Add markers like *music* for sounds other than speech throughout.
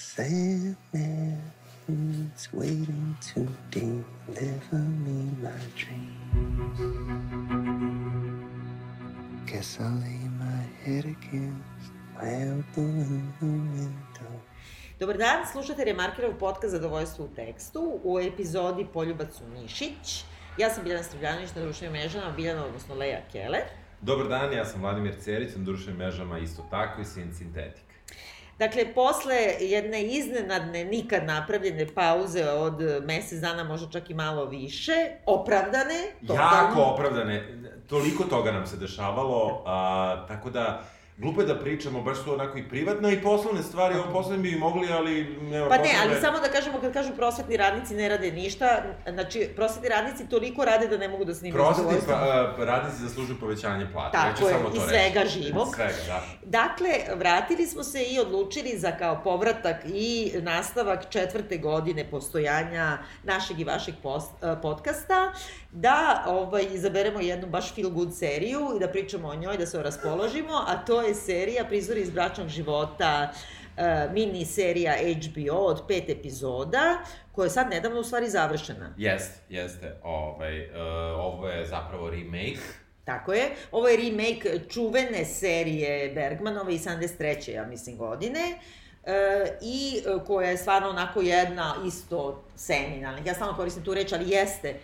Sandman is waiting to deliver me my dreams. Guess I'll lay my head against my open window. Dobar dan, slušate Remarkerov podcast Zadovoljstvo u tekstu u epizodi Poljubac u Mišić. Ja sam Biljana Strugljanović na društvenim mrežama, Biljana, odnosno Leja Keller. Dobar dan, ja sam Vladimir Cerić, na društvenim mrežama isto tako i Sin Sintetik. Dakle, posle jedne iznenadne, nikad napravljene pauze od mesec dana, možda čak i malo više, opravdane, Jako opravdane, toliko toga nam se dešavalo, a, tako da Glupo je da pričamo, baš su onako i privatne i poslovne stvari, ovo poslovne bi mogli, ali nema Pa ne, ali samo da kažemo, kad kažu prosvetni radnici ne rade ništa, znači, prosvetni radnici toliko rade da ne mogu da snimaju Prosvetni pa, a, radnici zaslužuju povećanje ću Tako je, samo to i reći. svega živog. Svega, da. Dakle, vratili smo se i odlučili za kao povratak i nastavak četvrte godine postojanja našeg i vašeg post, eh, podcasta, da ovaj, izaberemo jednu baš feel good seriju i da pričamo o njoj, da se raspoložimo, a to je serija Prizori iz bračnog života, eh, mini serija HBO od pet epizoda, koja je sad nedavno u stvari završena. Jeste, jeste. Ovaj, uh, ovo je zapravo remake. Tako je. Ovo je remake čuvene serije Bergmanove iz 73. ja mislim godine. E, i koja je stvarno onako jedna isto seminalna. Ja stalno koristim tu reč, ali jeste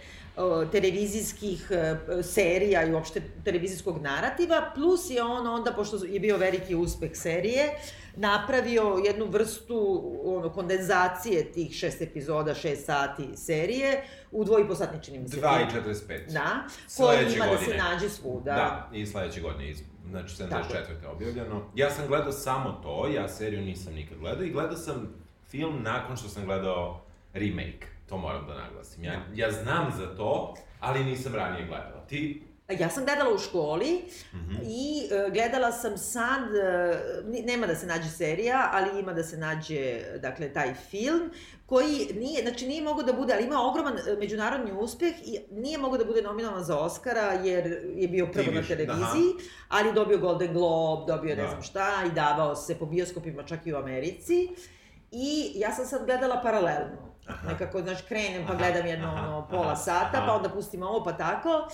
televizijskih e, serija i uopšte televizijskog narativa, plus je on onda, pošto je bio veliki uspeh serije, napravio jednu vrstu ono, kondenzacije tih šest epizoda, šest sati serije u dvojposatni čini mi se. 2 film. i 45. Da, koji ima da se godine. nađe svuda. Da, i sledeće godine, iz, znači 74. Tako je objavljeno. Ja sam gledao samo to, ja seriju nisam nikad gledao i gledao sam film nakon što sam gledao remake. To moram da naglasim. Ja, ja znam za to, ali nisam ranije gledao. Ti? Ja sam gledala u školi Mhm. i e, gledala sam sad, e, ni- nema da se nađe serija, ali ima da se nađe, dakle, taj film, koji nije, znači nije mogao da bude, ali ima ogroman e, međunarodni uspeh i nije mogao da bude nominovan za Oscara jer je bio prvo na televiziji, ali dobio Golden Globe, dobio ne Da. znam šta i davao se po bioskopima čak i u Americi. I ja sam sad gledala paralelno. Aha. Nekako, znači, krenem pa Aha, gledam jedno aha, ono, pola aha, sata, aha. pa onda pustim ovo pa tako.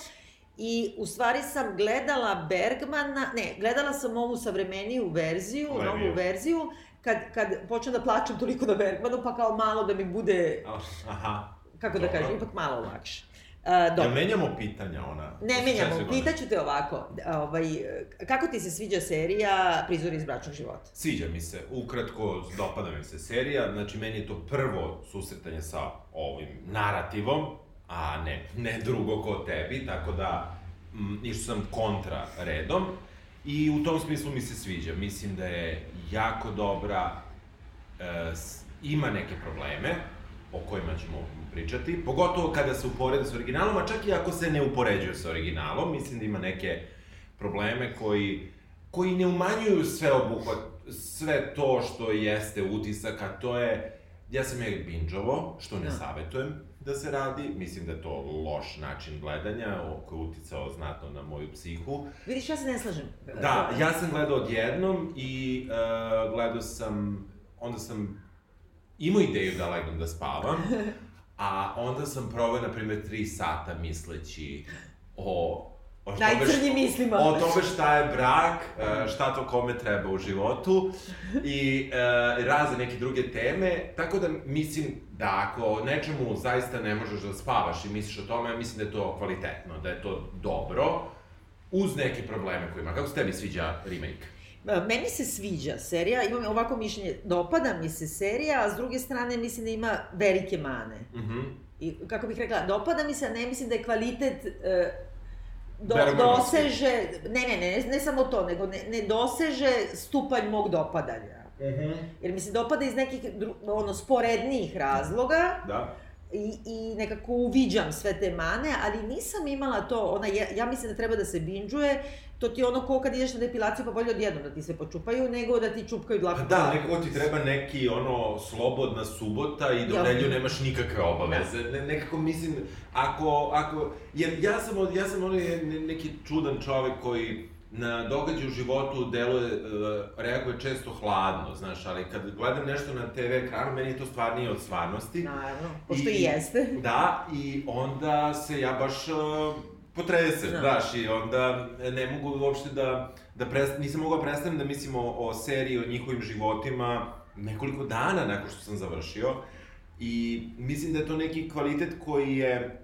I u stvari sam gledala Bergmana, ne, gledala sam ovu savremeniju verziju, Leviju. novu verziju, kad, kad počnem da plačem toliko na Bergmanu, pa kao malo da mi bude, Ah, Aha. kako da Dobro. kažem, ipak malo lakše. Uh, dobro. menjamo pitanja ona? Ne menjamo, pitaću te ovako, ovaj, kako ti se sviđa serija Prizori iz bračnog života? Sviđa mi se, ukratko, dopada mi se serija, znači meni je to prvo susretanje sa ovim narativom, a ne, ne drugo ko tebi, tako da m, išao sam kontra redom i u tom smislu mi se sviđa. Mislim da je jako dobra, e, s- ima neke probleme o kojima ćemo pričati, pogotovo kada se uporede s originalom, a čak i ako se ne upoređuje sa originalom, mislim da ima neke probleme koji, koji ne umanjuju sve obuhvat, sve to što jeste utisak, a to je, ja sam je binđovo, što ne Da. savetujem da se radi, mislim da je to loš način gledanja, koji je uticao znatno na moju psihu. Vidiš, ja se ne slažem. Da, ja sam gledao odjednom i uh, gledao sam, onda sam imao ideju da legnem da spavam, *laughs* a onda sam proveo, na primjer, tri sata misleći o o Najcrnjim šta- mislima. O tome šta je brak, e, šta to kome treba u životu i e, razne neke druge teme, tako da mislim da ako nečemu zaista ne možeš da spavaš i misliš o tome, mislim da je to kvalitetno, da je to dobro, uz neke probleme koje ima. Kako se tebi sviđa remake? E, Meni se sviđa serija, imam ovako mišljenje, dopada mi se serija, a s druge strane mislim da ima velike mane. Mhm. I kako bih rekla, dopada mi se, ne mislim da je kvalitet e, do, doseže, ne, ne, ne, ne samo to, nego ne, ne doseže stupanj mog dopadanja. Mhm. Jer mi se dopada iz nekih ono, sporednijih razloga Da. I, i nekako uviđam sve te mane, ali nisam imala to, ona, ja, ja mislim da treba da se binđuje, to ti je ono ko kad ideš na depilaciju pa bolje odjednom da ti se počupaju, nego da ti čupkaju dlaku. Da, nekako ti treba neki, ono, slobodna subota i da Ja. nedelju nemaš nikakve obaveze. Ne, nekako mislim, ako, ako, jer ja sam, ja sam onaj ne- neki čudan čovek koji na događaj u životu deluje, uh, reaguje često hladno, znaš, ali kad gledam nešto na TV ekranu, meni je to stvarnije od stvarnosti. Naravno, pošto i, i jeste. *laughs* Da, i onda se ja baš uh, potresem, da. znaš, i onda ne mogu uopšte da, da prest, nisam mogao da prestanem da mislim o, o seriji, o njihovim životima nekoliko dana nakon što sam završio. I mislim da je to neki kvalitet koji je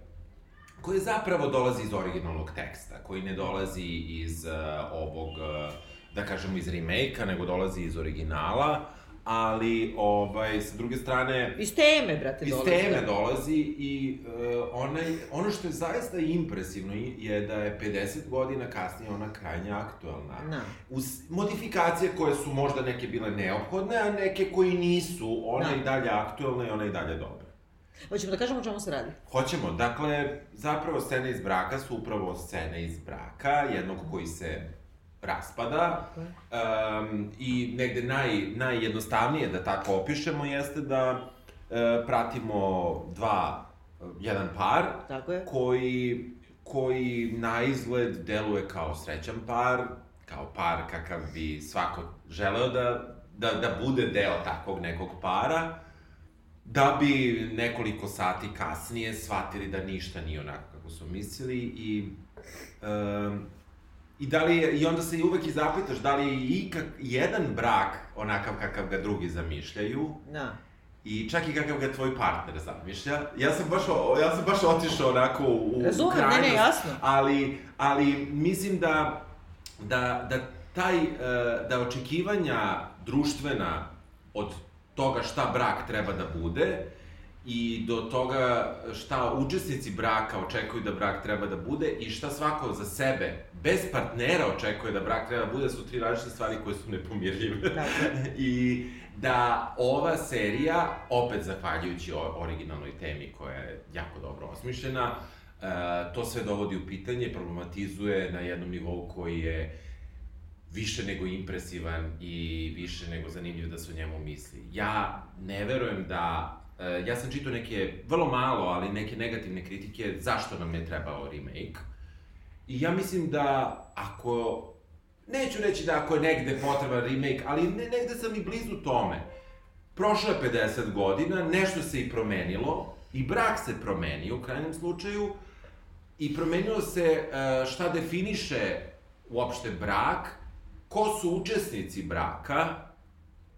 koji zapravo dolazi iz originalnog teksta, koji ne dolazi iz uh, ovog, uh, da kažemo, iz remake-a, nego dolazi iz originala, ali, ovaj, sa druge strane... Iz teme, brate, iz dolazi. Iz teme dolazi i uh, onaj, ono što je zaista impresivno je da je 50 godina kasnije ona krajnje aktuelna. Da. Uz modifikacije koje su možda neke bile neophodne, a neke koji nisu, ona da. i dalje aktuelna i ona i dalje dobra. Hoćemo da kažemo o čemu se radi? Hoćemo. Dakle, zapravo scene iz braka su upravo scene iz braka, jednog koji se raspada. Um, I negde naj, najjednostavnije da tako opišemo jeste da uh, pratimo dva, jedan par tako je. koji, koji na izgled deluje kao srećan par, kao par kakav bi svako želeo da, da, da bude deo takvog nekog para, da bi nekoliko sati kasnije shvatili da ništa nije onako kako su mislili i um, I, da li je, I onda se i uvek i zapitaš da li je ikak, jedan brak onakav kakav ga drugi zamišljaju. Da. I čak i kakav ga tvoj partner zamišlja. Ja sam baš, ja sam baš otišao onako u, Razumem, krajnost. ne, ne, jasno. Ali, ali mislim da, da, da taj, e, da očekivanja društvena od toga šta brak treba da bude, i do toga šta učesnici braka očekuju da brak treba da bude i šta svako za sebe, bez partnera očekuje da brak treba da bude, su tri različite stvari koje su nepomirljive. *laughs* I da ova serija, opet zahvaljujući originalnoj temi koja je jako dobro osmišljena, e, to sve dovodi u pitanje, problematizuje na jednom nivou koji je više nego impresivan i više nego zanimljiv da se o njemu misli. Ja ne verujem da Uh, ja sam čitao neke, vrlo malo, ali neke negativne kritike zašto nam je trebao remake. I ja mislim da ako, neću reći da ako je negde potreban remake, ali ne, negde sam i blizu tome. Prošlo je 50 godina, nešto se i promenilo, i brak se promenio u krajnjem slučaju, i promenilo se uh, šta definiše uopšte brak, ko su učesnici braka,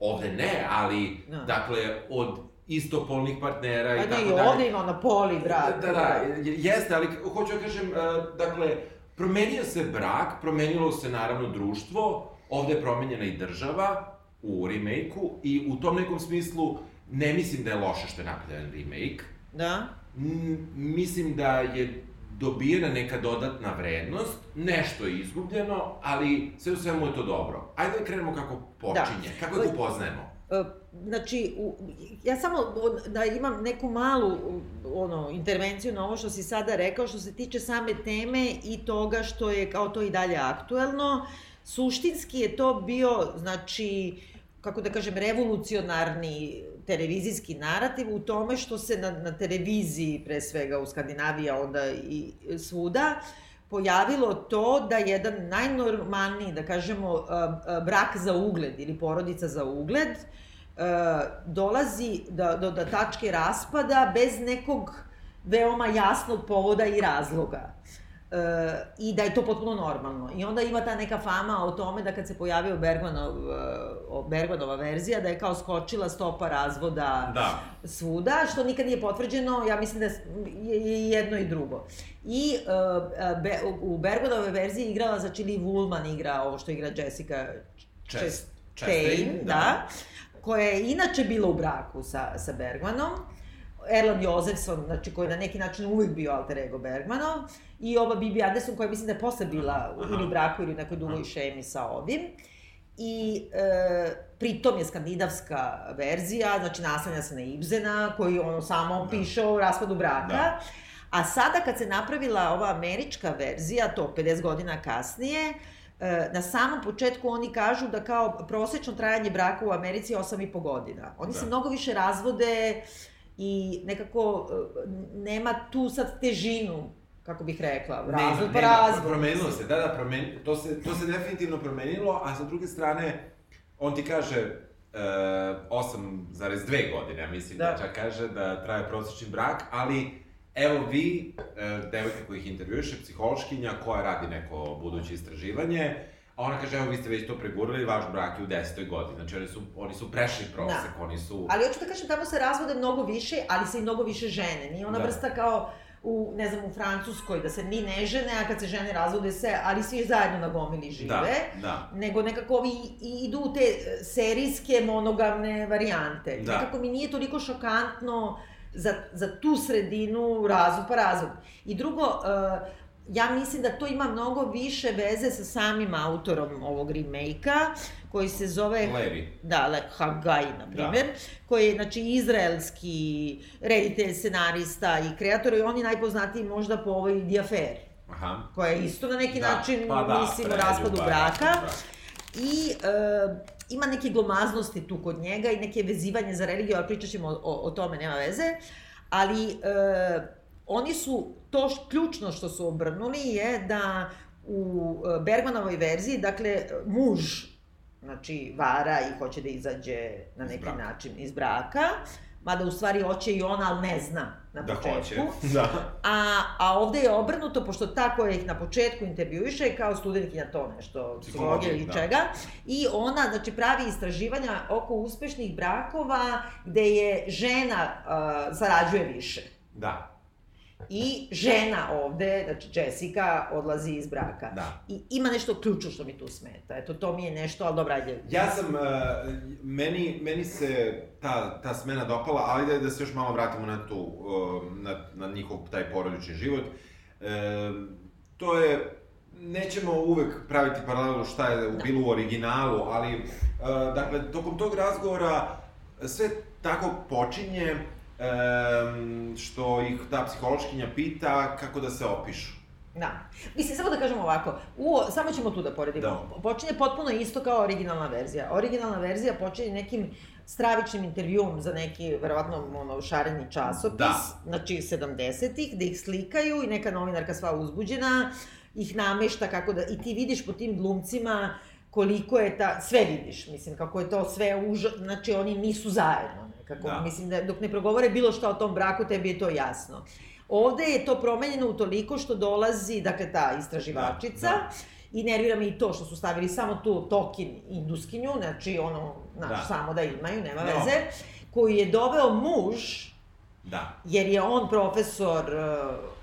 ovde ne, ali, no. Da. dakle, od istopolnih partnera i tako dalje. Pa ne, ovde ima na poli brak. Da, da, da, jeste, ali hoću da kažem, uh, dakle, promenio se brak, promenilo se naravno društvo, ovde je promenjena i država u remake-u i u tom nekom smislu ne mislim da je loše što je napravljen remake. Da? M mislim da je dobijena neka dodatna vrednost, nešto je izgubljeno, ali sve u svemu je to dobro. Ajde da krenemo kako počinje, da. kako je upoznajemo. E, znači, u, ja samo da imam neku malu ono, intervenciju na ovo što si sada rekao, što se tiče same teme i toga što je kao to i dalje aktuelno. Suštinski je to bio, znači, kako da kažem, revolucionarni televizijski narativ u tome što se na, na televiziji, pre svega u Skandinaviji, onda i svuda, pojavilo to da jedan najnormalniji, da kažemo, brak za ugled ili porodica za ugled, dolazi do, do, do tačke raspada bez nekog veoma jasnog povoda i razloga. E, I da je to potpuno normalno. I onda ima ta neka fama o tome da kad se pojavio Bergmanov, Bergmanova verzija, da je kao skočila stopa razvoda da. svuda, što nikad nije potvrđeno, ja mislim da je jedno i drugo. I uh, be, u Bergmanove verziji igrala, znači Lee Woolman igra ovo što igra Jessica Chastain, Chastain da. da koja je inače bila u braku sa, sa Bergmanom, Erland Josefson, znači koji je na neki način uvijek bio alter ego Bergmanov, i ova Bibi Anderson koja mislim da je posle bila ili u braku ili u nekoj dugoj šemi sa ovim. I e, pritom je skandinavska verzija, znači naslanja se na Ibzena, koji ono samo da. piše o raspadu braka. Da. A sada kad se napravila ova američka verzija, to 50 godina kasnije, E, na samom početku oni kažu da kao prosečno trajanje braka u Americi je 8,5 godina. Oni da. se mnogo više razvode i nekako e, nema tu sad težinu kako bih rekla, Nema, razvod pa razvod. promenilo se, da, da, promen, to, se, to se definitivno promenilo, a sa druge strane, on ti kaže, uh, 8,2 godine, ja mislim da. Da. čak kaže da traje prosječni brak, ali evo vi, uh, devojka koja ih intervjuše, psihološkinja koja radi neko buduće istraživanje, a ona kaže, evo vi ste već to pregurali, vaš brak je u 10. godini, znači oni su, oni su prešli prosek, da. oni su... Ali hoću da kažem, tamo se razvode mnogo više, ali se i mnogo više žene. Nije ona Da. da. vrsta kao u, ne znam, u Francuskoj, da se ni ne žene, a kad se žene razvode se, ali svi zajedno na gomili žive. Da, da. Nego nekako ovi idu te e, serijske monogamne varijante. Da. Nekako mi nije toliko šokantno za, za tu sredinu razvod pa razvod. I drugo, uh, ja mislim da to ima mnogo više veze sa samim autorom ovog remake-a, koji se zove... Levi. Da, Le, Hagai, na primjer, da. koji je, znači, izraelski reditelj, scenarista i kreator, i on je najpoznatiji možda po ovoj Affair, Aha. koja je isto na neki Da, način, pa da, mislim, o preljuba, raspadu da, braka. da. I e, ima neke glomaznosti tu kod njega i neke vezivanje za religiju, ali pričat ćemo o, o tome, nema veze. Ali e, oni su, to š, ključno što su obrnuli je da u e, Bergmanovoj verziji, dakle, muž znači vara i hoće da izađe na Iz neki braka. način iz braka, mada u stvari hoće i ona, ali ne zna na Da početku. hoće, *laughs* da. A, a ovde je obrnuto, pošto ta koja ih na početku intervjuiše je kao studentkinja to nešto, psihologije ili da. čega, i ona, znači, pravi istraživanja oko uspešnih brakova gde je žena uh, zarađuje više. Da, I žena ovde, znači Jessica, odlazi iz braka. da. I ima nešto ključno što mi tu smeta. Eto, to mi je nešto, ali dobra, ajde. Ja sam, uh, meni, meni se ta, ta smena dopala, ali da, da se još malo vratimo na tu, uh, na, na njihov taj porodični život. Uh, to je, nećemo uvek praviti paralelu šta je u bilo u originalu, ali, uh, dakle, tokom tog razgovora sve tako počinje um, što ih ta psihološkinja pita kako da se opišu. Da. Mislim, samo da kažem ovako, u, samo ćemo tu da poredimo. Da. Počinje potpuno isto kao originalna verzija. Originalna verzija počinje nekim stravičnim intervjuom za neki, verovatno, ono, šareni časopis, Da. znači 70-ih, da ih slikaju i neka novinarka sva uzbuđena ih namešta kako da, i ti vidiš po tim glumcima koliko je ta, sve vidiš, mislim, kako je to sve uža, znači oni nisu zajedno nekako, Da. mislim da dok ne progovore bilo šta o tom braku, tebi je to jasno. Ovde je to promenjeno u toliko što dolazi, dakle, ta istraživačica, Da, da. i nervira me i to što su stavili samo tu Tokin induskinju, znači ono, znaš, Da. samo da imaju, nema No. veze, koju je doveo muž, Da. jer je on profesor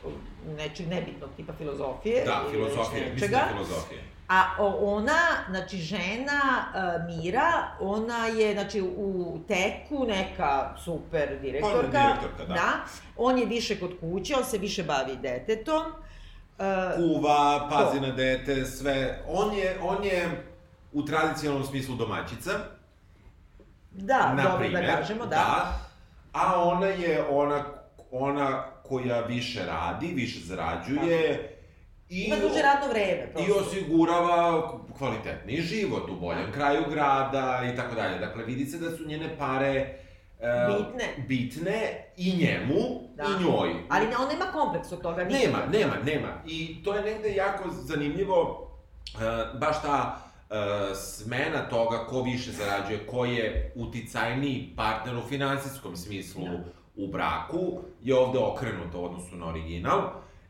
uh, nečeg nebitnog tipa filozofije. Da, filozofija, mislim da je filozofija. A ona, znači žena uh, Mira, ona je znači u teku neka super direktorka. Ona direktorka, da. On je više kod kuće, on se više bavi detetom. Uh, kuva, pazi To. na dete, sve. On je, on je u tradicionalnom smislu domaćica, da, na dobro primer, da kažemo, da. A ona je ona, ona koja više radi, više zarađuje, i, Ima duže radno vreme, i prosto. osigurava kvalitetni život u boljem kraju grada i tako dalje. Dakle, vidi se da su njene pare e, Bitne. bitne i njemu Da. i njoj. Ali ne, on nema kompleks od toga. nikada. Nema, nema, nema. I to je negde jako zanimljivo, uh, baš ta uh, smena toga ko više zarađuje, ko je uticajniji partner u finansijskom smislu Da. u braku, je ovde okrenuto u odnosu na original.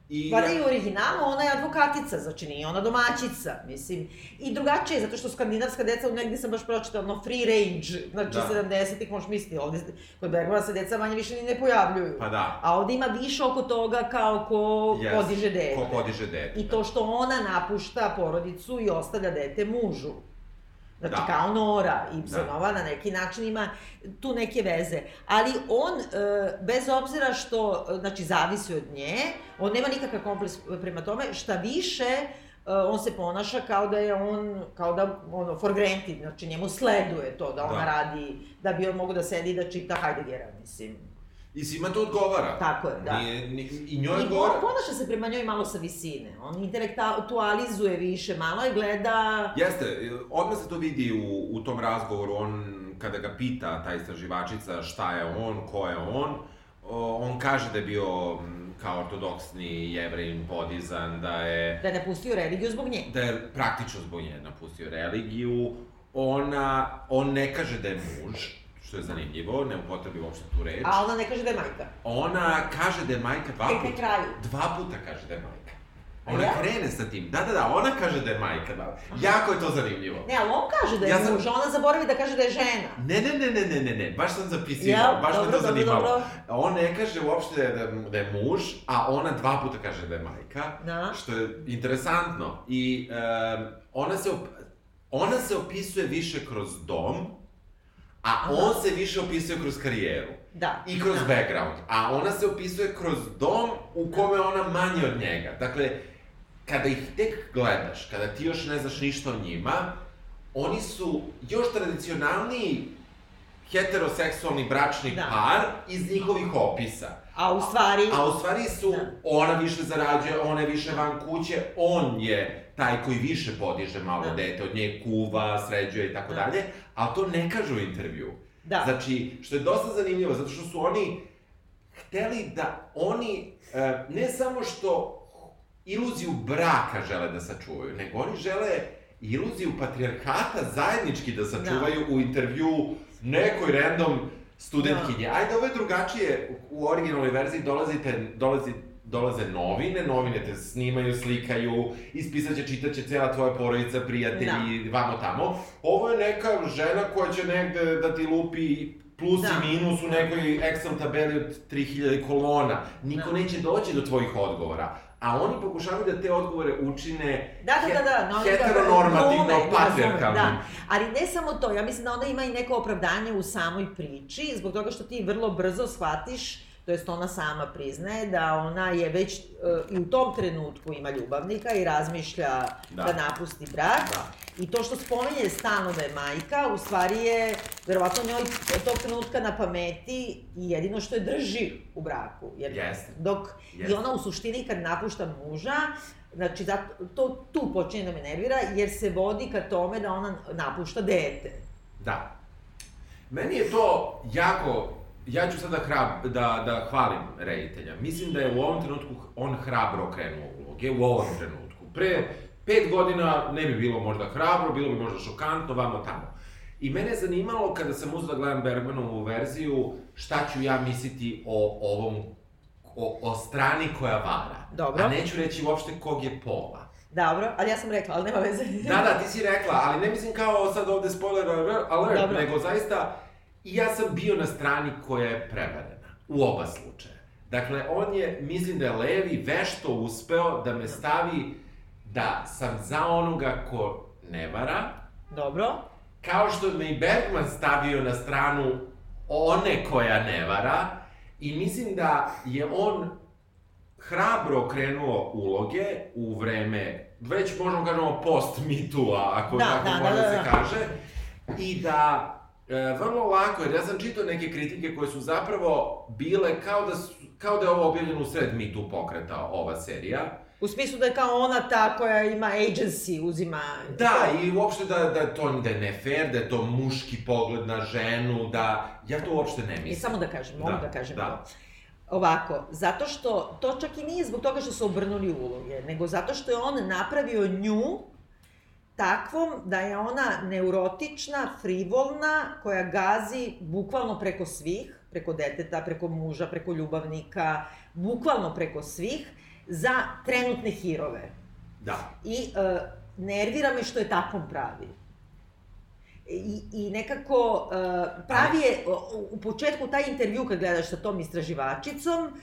I, Pa da i u originalu ona je advokatica, znači nije ona domaćica, mislim. I drugačije, zato što skandinavska deca, negde sam baš pročitala, ono free range, znači Da. 70-ih možeš misliti, ovde kod Bergmana se deca manje više ni ne pojavljuju. Pa da, A ovde ima više oko toga kao ko Yes. podiže dete. ko podiže dete. I to što ona napušta porodicu i ostavlja dete mužu. Znači, Da. kao Nora, Ibsenova, Da. na neki način ima tu neke veze. Ali on, e, bez obzira što, e, znači, zavisi od nje, on nema nikakav kompleks prema tome, šta više, e, on se ponaša kao da je on, kao da, ono, for granted, znači njemu sleduje to da ona Da. radi, da bi on mogu da sedi i da čita Heideggera, mislim. I svima to odgovara. Tako je, da. Nije, ni, I njoj I odgovara. ponaša se prema njoj malo sa visine. On intelektualizuje više malo i gleda... Jeste, odmah se to vidi u, u tom razgovoru, on, kada ga pita ta istraživačica šta je on, ko je on, on kaže da je bio kao ortodoksni jevrejin podizan, da je Da je napustio religiju zbog nje. da je praktično zbog nje napustio religiju. Ona, on ne kaže da je muž, što je zanimljivo, ne upotrebi uopšte tu reč. A ona ne kaže da je majka. Ona kaže da je majka dva puta. kraju. Dva puta kaže da je majka. Ona ja? krene sa tim. Da, da, da, ona kaže da je majka. Da. Jako je to zanimljivo. Ne, ali on kaže da je Ja sam- muž, ona zaboravi da kaže da je žena. Ne, ne, ne, ne, ne, ne, ne, baš sam zapisivao, Ja, baš me dobro, to dobro, zanimalo. dobro. On ne kaže uopšte da, da je muž, a ona dva puta kaže da je majka, Da. što je interesantno. I um, ona, se op ona se opisuje više kroz dom, a on se više opisuje kroz karijeru. Da. I kroz da. background. A ona se opisuje kroz dom u kome ona manje od njega. Dakle, kada ih tek gledaš, kada ti još ne znaš ništa o njima, oni su još tradicionalniji heteroseksualni bračni Da. par iz njihovih opisa. A u stvari... A u stvari su, Da. ona više zarađuje, ona je više van kuće, on je taj koji više podiže malo Da. dete, od nje kuva, sređuje i tako Da. dalje, ali to ne kažu u intervju. Da. Znači, što je dosta zanimljivo, zato što su oni hteli da oni, e, ne samo što iluziju braka žele da sačuvaju, nego oni žele iluziju patrijarhata zajednički da sačuvaju u intervju nekoj random studentkinje. Ajde, ovo je drugačije, u, u originalnoj verziji dolazite, dolazi, dolaze novine, novine te snimaju, slikaju, ispisaće, čitaće cela tvoja porodica, prijatelji, vamo tamo. Ovo je neka žena koja će negde da ti lupi plus Da. i minus u nekoj Excel tabeli od 3000 kolona. Niko Da. neće doći do tvojih odgovora. A oni pokušavaju da te odgovore učine Da, da, da, da, no, heteronormativno, razumem, patrijarkalnim. Da, ali ne samo to, ja mislim da ona ima i neko opravdanje u samoj priči, zbog toga što ti vrlo brzo shvatiš, to jest ona sama priznaje, da ona je već uh, i u tom trenutku ima ljubavnika i razmišlja da, Da. da napusti brak. Da. I to što spominje stalno da je majka, u stvari je verovatno njoj od tog trenutka na pameti i jedino što je drži u braku. Jer Jeste. dok Jeste. i ona u suštini kad napušta muža, znači zato, to tu počinje da me nervira, jer se vodi ka tome da ona napušta dete. Da. Meni je to jako, ja ću sada hrab, da, da hvalim reditelja. Mislim da je u ovom trenutku on hrabro krenuo uloge, u ovom trenutku. Pre pet godina ne bi bilo možda hrabro, bilo bi možda šokantno, vamo tamo. I mene je zanimalo kada sam uzela da gledam Bergmanovu verziju, šta ću ja misliti o ovom, o, o strani koja vara. Dobro. A neću reći uopšte kog je pola. Dobro, ali ja sam rekla, ali nema veze. Da, da, ti si rekla, ali ne mislim kao sad ovde spoiler alert Dobro. nego zaista i ja sam bio na strani koja je prevarena, u oba slučaja. Dakle, on je, mislim da je Levi vešto uspeo da me stavi da sam za onoga ko ne vara, Dobro. kao što me i Bergman stavio na stranu one koja ne vara, i mislim da je on hrabro okrenuo uloge u vreme, već možemo kažemo post mitua, ako Da, tako da, može da, da, da, se da. kaže, i da e, vrlo lako, jer ja sam čitao neke kritike koje su zapravo bile kao da, su, kao da je ovo objavljeno u sred mitu pokreta ova serija, U smislu da je kao ona ta koja ima agency, uzima... Da, i uopšte da, da, to, da je ne fair, da je to muški pogled na ženu, da... Ja to uopšte ne I mislim. samo da kažem, mogu da, Da, kažem da. to. Ovako, zato što, to čak i nije zbog toga što su obrnuli uloge, nego zato što je on napravio nju takvom da je ona neurotična, frivolna, koja gazi bukvalno preko svih, preko deteta, preko muža, preko ljubavnika, bukvalno preko svih, za trenutne hirove. Da. I uh, nervira me što je takvom pravi. I, i nekako uh, pravi je, u- u početku taj intervju kad gledaš sa tom istraživačicom, uh,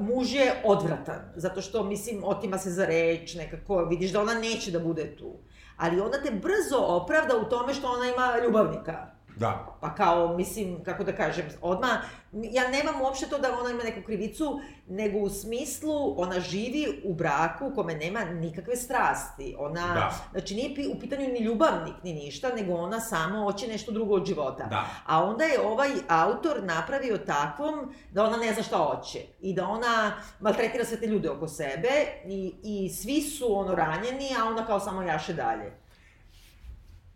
muž je odvratan, zato što, mislim, otima se za reč, nekako vidiš da ona neće da bude tu. Ali onda te brzo opravda u tome što ona ima ljubavnika. Da. Pa kao, mislim, kako da kažem, odmah, ja nemam uopšte to da ona ima neku krivicu, nego u smislu ona živi u braku u kome nema nikakve strasti. Ona, Da. znači nije u pitanju ni ljubavnik, ni ništa, nego ona samo hoće nešto drugo od života. Da. A onda je ovaj autor napravio takvom da ona ne zna šta hoće. I da ona maltretira sve te ljude oko sebe i, i svi su ono ranjeni, a ona kao samo jaše dalje.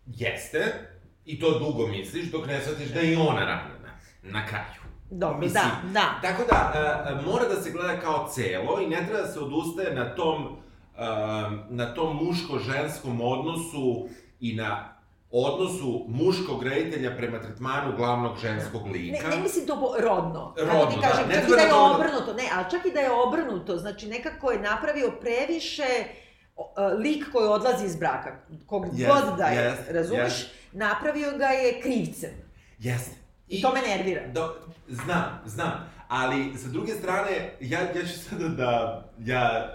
Jeste, i to dugo misliš, dok ne shvatiš da je i ona ranjena. Na kraju. Dobro, Mislim, da, da. Tako da, uh, mora da se gleda kao celo i ne treba da se odustaje na tom, uh, na tom muško-ženskom odnosu i na odnosu muškog reditelja prema tretmanu glavnog ženskog Ne, lika. ne mislim to rodno. Rodno, ti da, kažem, ne čak i da je da to- obrnuto, ne, ali čak i da je obrnuto, znači nekako je napravio previše lik koji odlazi iz braka, kog Jest, god da je, jest, razumeš, jest. napravio ga je krivcem. Jeste. I to me nervira. Do, znam, znam. Ali, sa druge strane, ja, ja ću sada da... Ja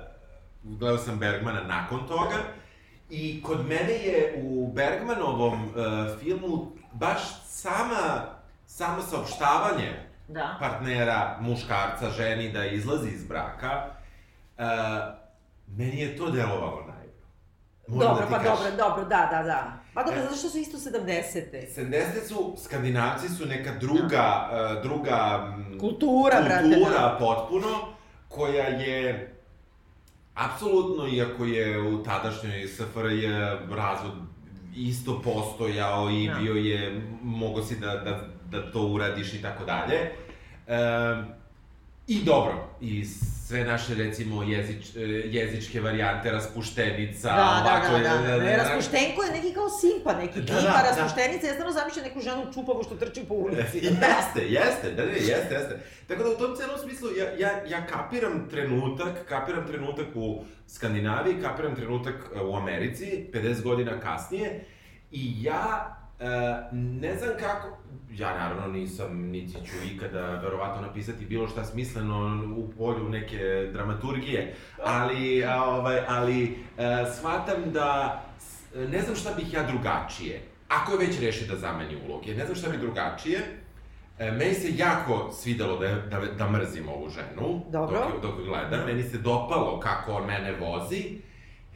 gledao sam Bergmana nakon toga i kod mene je u Bergmanovom uh, filmu baš sama, samo saopštavanje Da. partnera, muškarca, ženi da izlazi iz braka, uh, meni je to delovalo najbolje. Moram Dobro, da pa kažem. dobro, dobro, da, da, da. Pa dobro, E. zato što su isto 70-te. 70 su, skandinavci su neka druga, uh, druga mm, Kultura, brate, kultura da. potpuno, koja je apsolutno, iako je u tadašnjoj SFRJ razvod isto postojao i Da. bio je, mogo si da, da, da to uradiš i tako dalje. Um, I dobro, i sve naše, recimo, jezič, e, jezičke varijante, raspuštenica, Da, da, ovako, da, da. e, Ne, Raspuštenko je neki kao simpa, neki Da, da, da, tipa, da. raspuštenica, ja stvarno zamišljam neku ženu čupavu što trči po ulici. *laughs* jeste, jeste, da ne, jeste, jeste. Tako da u tom celom smislu ja, ja, ja kapiram trenutak, kapiram trenutak u Skandinaviji, kapiram trenutak e, u Americi, 50 godina kasnije, i ja e, ne znam kako, ja naravno nisam, niti ću ikada verovatno napisati bilo šta smisleno u polju neke dramaturgije, ali, a, ovaj, ali e, shvatam da ne znam šta bih ja drugačije. Ako je već reši da zameni uloge, ne znam šta bi drugačije. E, meni se jako svidelo da, da, da mrzim ovu ženu, Dobro. dok, dok gledam. Meni se dopalo kako on mene vozi.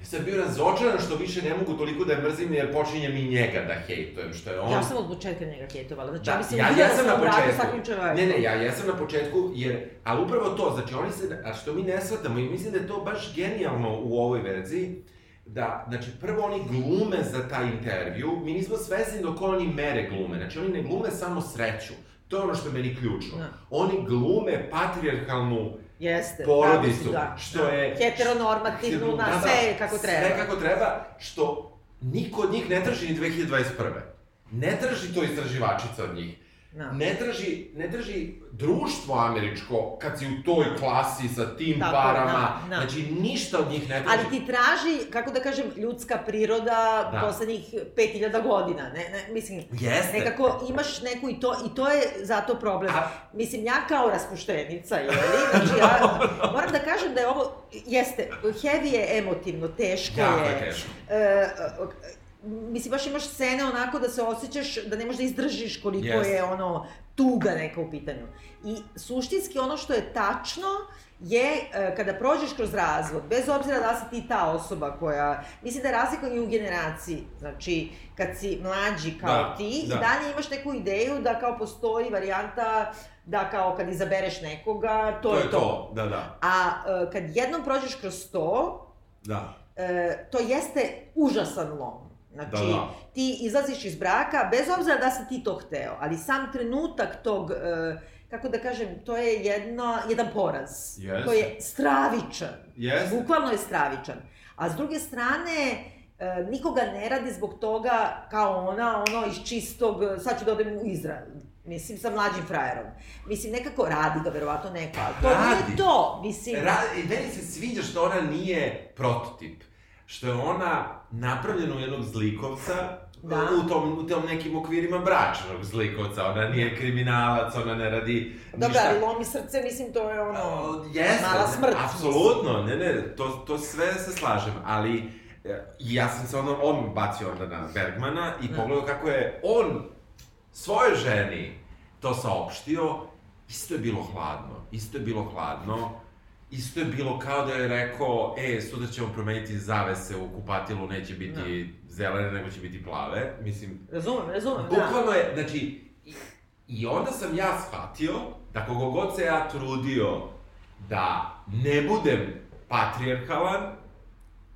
Ja sam bio razočaran što više ne mogu toliko da je mrzim, jer počinjem i njega da hejtujem, što je on... Ja sam od početka njega hejtovala, znači Da, ja mislim ja da jesam na sam braku početku. Ne, ne, ja jesam na početku, jer, ali upravo to, znači oni se, a što mi ne shvatamo i mislim da je to baš genijalno u ovoj verziji, da, znači, prvo oni glume za taj intervju, mi nismo svesni dok oni mere glume, znači oni ne glume samo sreću, to je ono što je meni ključno. Da. Oni glume patrijarhalnu Jeste, porodicu, da. što je... Heteronormativnu, na Da, da, sve kako treba. Sve kako treba, što niko od njih ne traži ni 2021. Ne traži to istraživačica od njih. Da. Ne traži, ne traži društvo američko kad si u toj klasi sa tim Tako parama. da, da. Znači, ništa od njih ne traži. Ali ti traži, kako da kažem, ljudska priroda Da. poslednjih 5000 godina, ne, ne, mislim, Jeste. nekako imaš neku i to, i to je zato problem. A- Mislim, ja kao raspuštenica, jeli, *laughs* znači ja moram da kažem da je ovo, jeste, heavy je emotivno, teško Jako je. je teško. E, mislim, baš imaš scene onako da se osjećaš, da ne možeš da izdržiš koliko Jeste. je ono, tuga neka u pitanju. I suštinski ono što je tačno je e, kada prođeš kroz razvod, bez obzira da si ti ta osoba koja, mislim da je razlika i u generaciji, znači kad si mlađi kao Da, ti da. i dalje imaš neku ideju da kao postoji varijanta da kao kad izabereš nekoga, to, to je je to. to, da, da. A e, kad jednom prođeš kroz to, Da. e, to jeste užasan lom. Znači, Da, da. ti izlaziš iz braka, bez obzira da si ti to hteo, ali sam trenutak tog, e, kako da kažem, to je jedno, jedan poraz. Jeste. To je stravičan. Jeste. Bukvalno je stravičan. A s druge strane, e, nikoga ne radi zbog toga kao ona, ono iz čistog, sad ću da odem u Izrael. Mislim, sa mlađim frajerom. Mislim, nekako radi ga, verovatno neko, ali to Radi. nije to. Mislim, Ra I meni se sviđa što ona nije prototip. Što je ona napravljena u jednog zlikovca, Da. u, tom, u tom nekim okvirima bračnog zlikovca. Ona nije kriminalac, ona ne radi ništa. ali lomi srce, mislim, to je ono... O, Jeste, mala smrt. apsolutno, ne, ne, to, to sve se slažem, ali e, ja sam se onda, on bacio onda na Bergmana i Da. pogledao kako je on svojoj ženi to saopštio, isto je bilo hladno, isto je bilo hladno, isto je bilo kao da je rekao, e, sutra ćemo promeniti zavese u kupatilu, neće biti zelene, nego će biti plave, mislim, Razumem, razumem, da. Bukvalno je, znači, i, i onda sam ja shvatio da kogo god se ja trudio da ne budem patrijarhalan,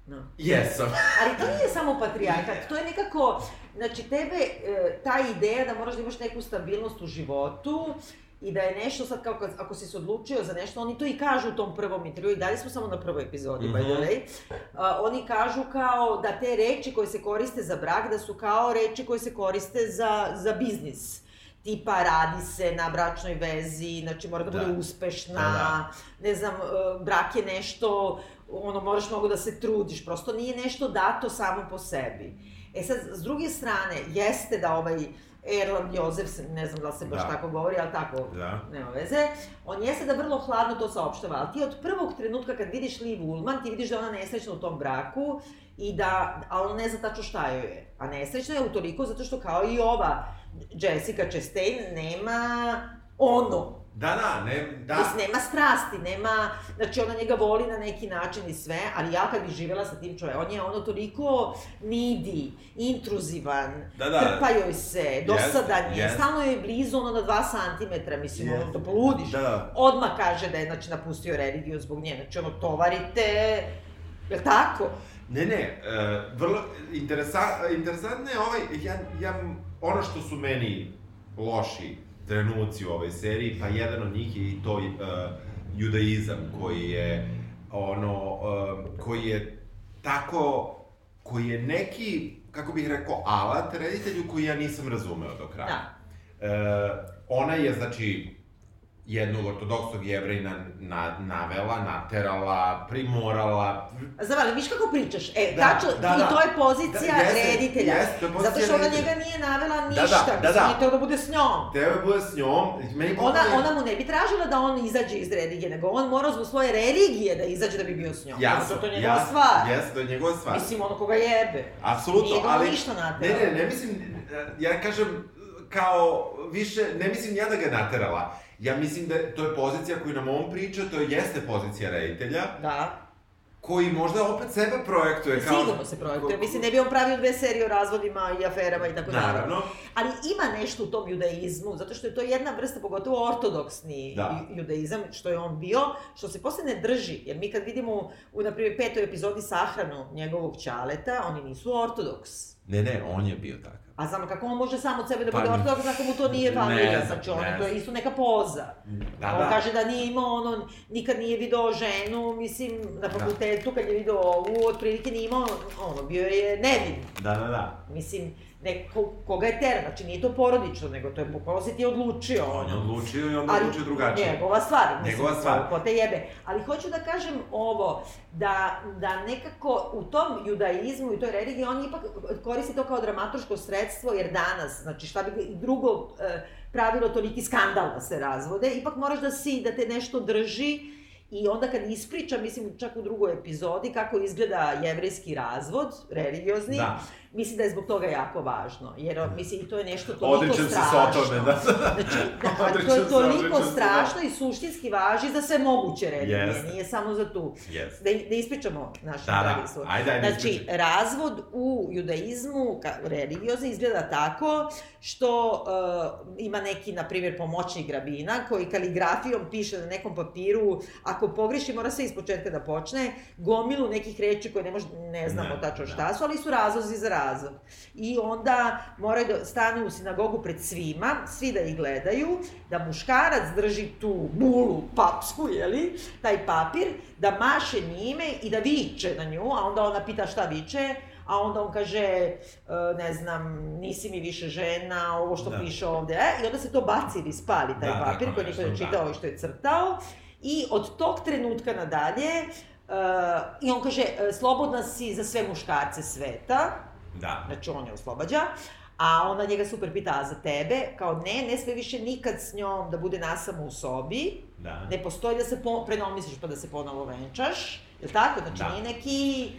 Da. jesam. *laughs* Ali to nije samo *laughs* patrijarhat, to je nekako, znači tebe, e, ta ideja da moraš da imaš neku stabilnost u životu, i da je nešto sad kao kad, ako si se odlučio za nešto, oni to i kažu u tom prvom intervju i dalje smo samo na prvoj epizodi, mm -hmm. by the Mhm. way. A, oni kažu kao da te reči koje se koriste za brak, da su kao reči koje se koriste za, za biznis tipa radi se na bračnoj vezi, znači mora da bude Da. uspešna, Da, da. ne znam, e, brak je nešto, ono, moraš mnogo da se trudiš, prosto nije nešto dato samo po sebi. E sad, s druge strane, jeste da ovaj Erland Jozef, ne znam da se baš Da. tako govori, ali tako, Da. nema veze, on jeste da vrlo hladno to saopštava, ali ti od prvog trenutka kad vidiš Liv Ullman, ti vidiš da je ona nesrećna u tom braku i da, a ona ne zna tačno šta joj je. A nesrećna je utoliko zato što kao i ova Jessica Chastain nema ono, Da, da, ne, da. Mislim, nema strasti, nema, znači ona njega voli na neki način i sve, ali ja kad bi živjela sa tim čovjekom, on je ono toliko needy, intruzivan, Da, da. trpa joj se, dosadan je, jeste. stalno je blizu ono na dva santimetra, mislim, ono Jeste. da poludiš. Da, da. Odmah kaže da je, znači, napustio religiju zbog nje, znači ono, tovarite, jel tako? Ne, ne, uh, vrlo interesa, interesantno je ovaj, ja, ja, ono što su meni loši trenuci u ovoj seriji, pa jedan od njih je i to uh, judaizam koji je ono, uh, koji je tako, koji je neki, kako bih rekao, alat reditelju koji ja nisam razumeo do kraja. Da. E, ona je, znači, jednog ortodoksnog jevrejna na, navela, naterala, primorala, Znam, ali viš kako pričaš? E, Da, tačno, da, i da. to je pozicija Da, jeste, reditelja. jeste, to je pozicija Zato što ona njega nije navela da, ništa, da, mislim, da. nije teo da bude s njom. Teo je bude s njom, meni Ona, potpuno- ona mu ne bi tražila da on izađe iz religije, nego on morao zbog svoje religije da izađe da bi bio s njom. Jasno, Zato to je njegova jasno, stvar. Jeste, to je njegova stvar. Mislim, ono koga jebe. Apsolutno, Nije ali... ništa Ne, naterao. ne, ne mislim, ja kažem, kao, više, ne mislim ja da ga je naterala. Ja mislim da to je pozicija koju nam on priča, to jeste pozicija reditelja, Da, koji možda opet sebe projektuje kao... sigurno se projektuje. Mislim, ne bi on pravio dve serije o razvodima i aferama i tako dalje. Naravno. Ali ima nešto u tom judaizmu, zato što je to jedna vrsta, pogotovo ortodoksni Da. ju- judaizam, što je on bio, što se posle ne drži. Jer mi kad vidimo u, na primjer, petoj epizodi sahranu njegovog ćaleta, oni nisu ortodoks. Ne, ne, on je bio takav. A znamo kako on može sam od sebe da Pa bude ne- ortodoks ako mu to nije ne familija, znam, znači on, ne to je znam. isto neka poza. Da, on da. kaže da nije imao ono, nikad nije video ženu, mislim, na fakultetu kad je video ovu, otprilike nije imao, ono, bio je nevin. Da, da, da. Mislim, neko, koga je tera, znači nije to porodično, nego to je bukvalno si ti odlučio. On je odlučio i on Ali odlučio drugačije. Njegova stvar, mislim, Njegova stvar. ko te jebe. Ali hoću da kažem ovo, da, da nekako u tom judaizmu i toj religiji on ipak koristi to kao dramaturško sredstvo, jer danas, znači šta bi drugo e, pravilo toliki skandal da se razvode, ipak moraš da si, da te nešto drži I onda kad ispriča, mislim čak u drugoj epizodi, kako izgleda jevrejski razvod, religiozni, Da. Mislim da je zbog toga jako važno. Jer, mislim, i to je nešto toliko Odričem se strašno. Sotone, da. Znači, da, to *laughs* Odričem je toliko odričem se, strašno i suštinski važi za sve moguće religije, Jeste. nije samo za tu. Yes. Da, da ispričamo našim Da, dragi da. Ajde, ajde, Znači, ispričaj. razvod u judaizmu, ka, religiozni, izgleda tako što uh, ima neki, na primjer, pomoćnik rabina koji kaligrafijom piše na nekom papiru, ako pogreši mora sve ispočetka da počne, gomilu nekih reči koje ne, mož, ne znamo Ne, tačno da. šta su, ali su razlozi za razvod. I onda moraju da stanu u sinagogu pred svima, svi da ih gledaju, da muškarac drži tu bulu papsku, jeli, taj papir, da maše njime i da viče na nju, a onda ona pita šta viče, a onda on kaže, e, ne znam, nisi mi više žena, ovo što Da. piše ovde, e, i onda se to baci ili spali, taj Da, papir tako koji niko ne nešto, čitao da. i što je crtao, i od tog trenutka nadalje, Uh, I on kaže, e, slobodna si za sve muškarce sveta, Da. znači on je oslobađa, a ona njega super pita, a za tebe? Kao ne, ne sme više nikad s njom da bude nasamo u sobi, Da. ne postoji da se po, prenomislиш pa da se ponovo venčaš, je li tako? Znači Da. nije neki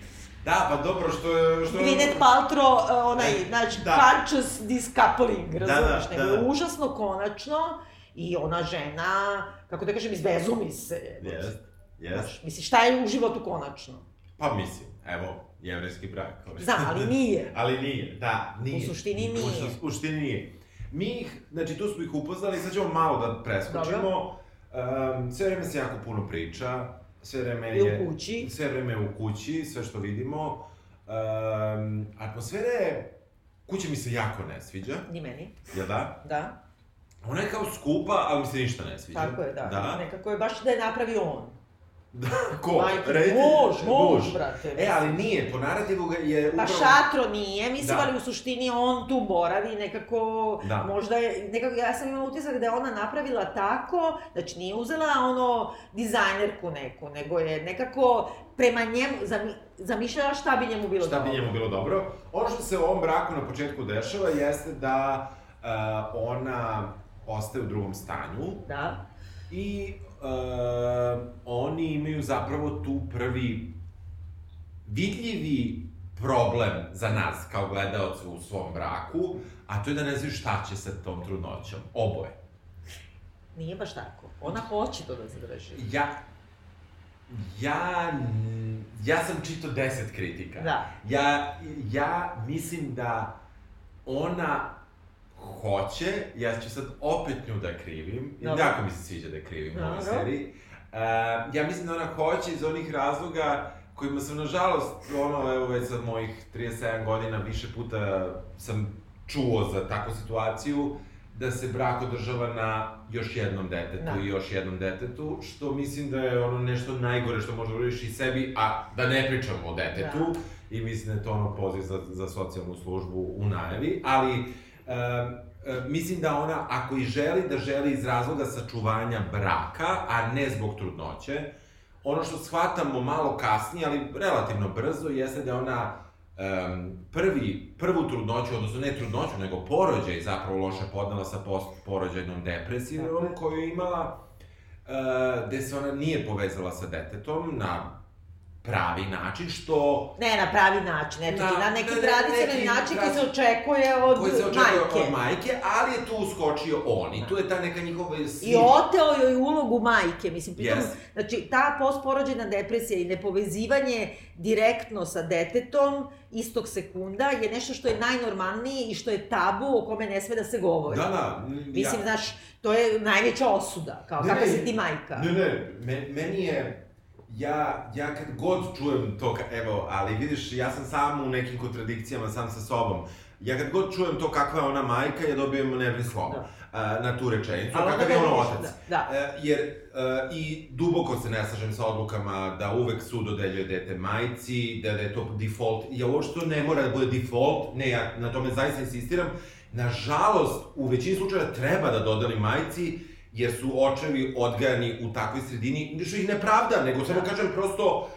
Da, pa dobro, što. Što. Gwyneth Paltrow, uh, onaj, E, znači, da. conscious discoupling, Da, razumeš? da, nego da. je užasno konačno i ona žena, kako da kažem, izbezumi se. Jest, jest. Znaš, misli, šta je u životu konačno? Pa mislim, evo, jevrejski brak. Znam, ali nije. *laughs* ali nije, da, nije. U suštini nije. U su- suštini nije. Mi ih, znači tu smo ih upoznali, sad ćemo malo da preskočimo. Um, sve vreme se jako puno priča, sve vreme I u je... kući. Sve vreme je u kući, sve što vidimo. Um, atmosfera je... Kuća mi se jako ne sviđa, Ni meni, jel da? da. Ona je kao skupa, ali mi se ništa ne sviđa. Tako je, da. Da. Nekako je baš da je napravio on. Da, ko? Majke, Reditelj? muž, muž, brate. E, ali nije, po narativu ga je Pa upravo... šatro nije, mislim, Da. ali u suštini on tu boravi nekako, Da. možda je, nekako, ja sam imala utisak da je ona napravila tako, znači nije uzela ono dizajnerku neku, nego je nekako prema njemu, zami, zamišljala šta bi njemu bilo Šta bi dobro. njemu bilo dobro? Ono što se u ovom braku na početku dešava jeste da uh, ona ostaje u drugom stanju Da, i uh, oni imaju zapravo tu prvi vidljivi problem za nas kao gledaoce u svom braku, a to je da ne znaju šta će sa tom trudnoćom. Oboje. nije baš tako. Ona hoće to da zadrži. Ja, ja, ja sam čitao deset kritika. Da. Ja, ja mislim da ona hoće, ja ću sad opet nju da krivim, i Dobro. jako mi se sviđa da krivim u ovoj Dobro. seriji. Uh, ja mislim da ona hoće iz onih razloga kojima sam, nažalost, ono, evo već sad mojih 37 godina, više puta sam čuo za takvu situaciju, da se brak održava na još jednom detetu Da. i još jednom detetu, što mislim da je ono nešto najgore što možda uradiš i sebi, a da ne pričamo o detetu, Da. i mislim da je to ono poziv za, za socijalnu službu u najavi, ali e, mislim da ona, ako i želi, da želi iz razloga sačuvanja braka, a ne zbog trudnoće, ono što shvatamo malo kasnije, ali relativno brzo, jeste da ona um, prvi, prvu trudnoću, odnosno ne trudnoću, nego porođaj zapravo loše podnela sa postporođajnom depresijom koju je imala, uh, gde se ona nije povezala sa detetom na pravi način, što Ne na pravi način, eto Na- ti na neki ne, ne, tradicionalni način koji se očekuje od koji se očekuje majke. od majke, ali je tu uskočio on i tu je ta neka njihova I sila. oteo joj ulogu majke, mislim, pritom, Yes. znači, ta postporođena depresija i nepovezivanje direktno sa detetom istog sekunda je nešto što je najnormalnije i što je tabu o kome ne sme da se govori. Da, da. Mislim, znaš, to je najveća osuda, kao Ne, kakva ne, si ti majka. Ne, ne, me, meni je... Ja, ja kad god čujem to, ka- evo, ali vidiš, ja sam sam u nekim kontradikcijama sam sa sobom. Ja kad god čujem to kakva je ona majka, ja dobijem nervni slom Da. a, na tu rečenicu, Ali kakav je ono otac. da, da. E, jer e, i duboko se ne slažem sa odlukama da uvek sud dodeljuje dete majci, da, da je to default. Ja uopšte ne mora da bude default, ne, ja na tome zaista insistiram. Nažalost, u većini slučajeva treba da dodali majci, jer su očevi odgajani u takvoj sredini, što ih ne pravda, nego samo Da. kažem prosto,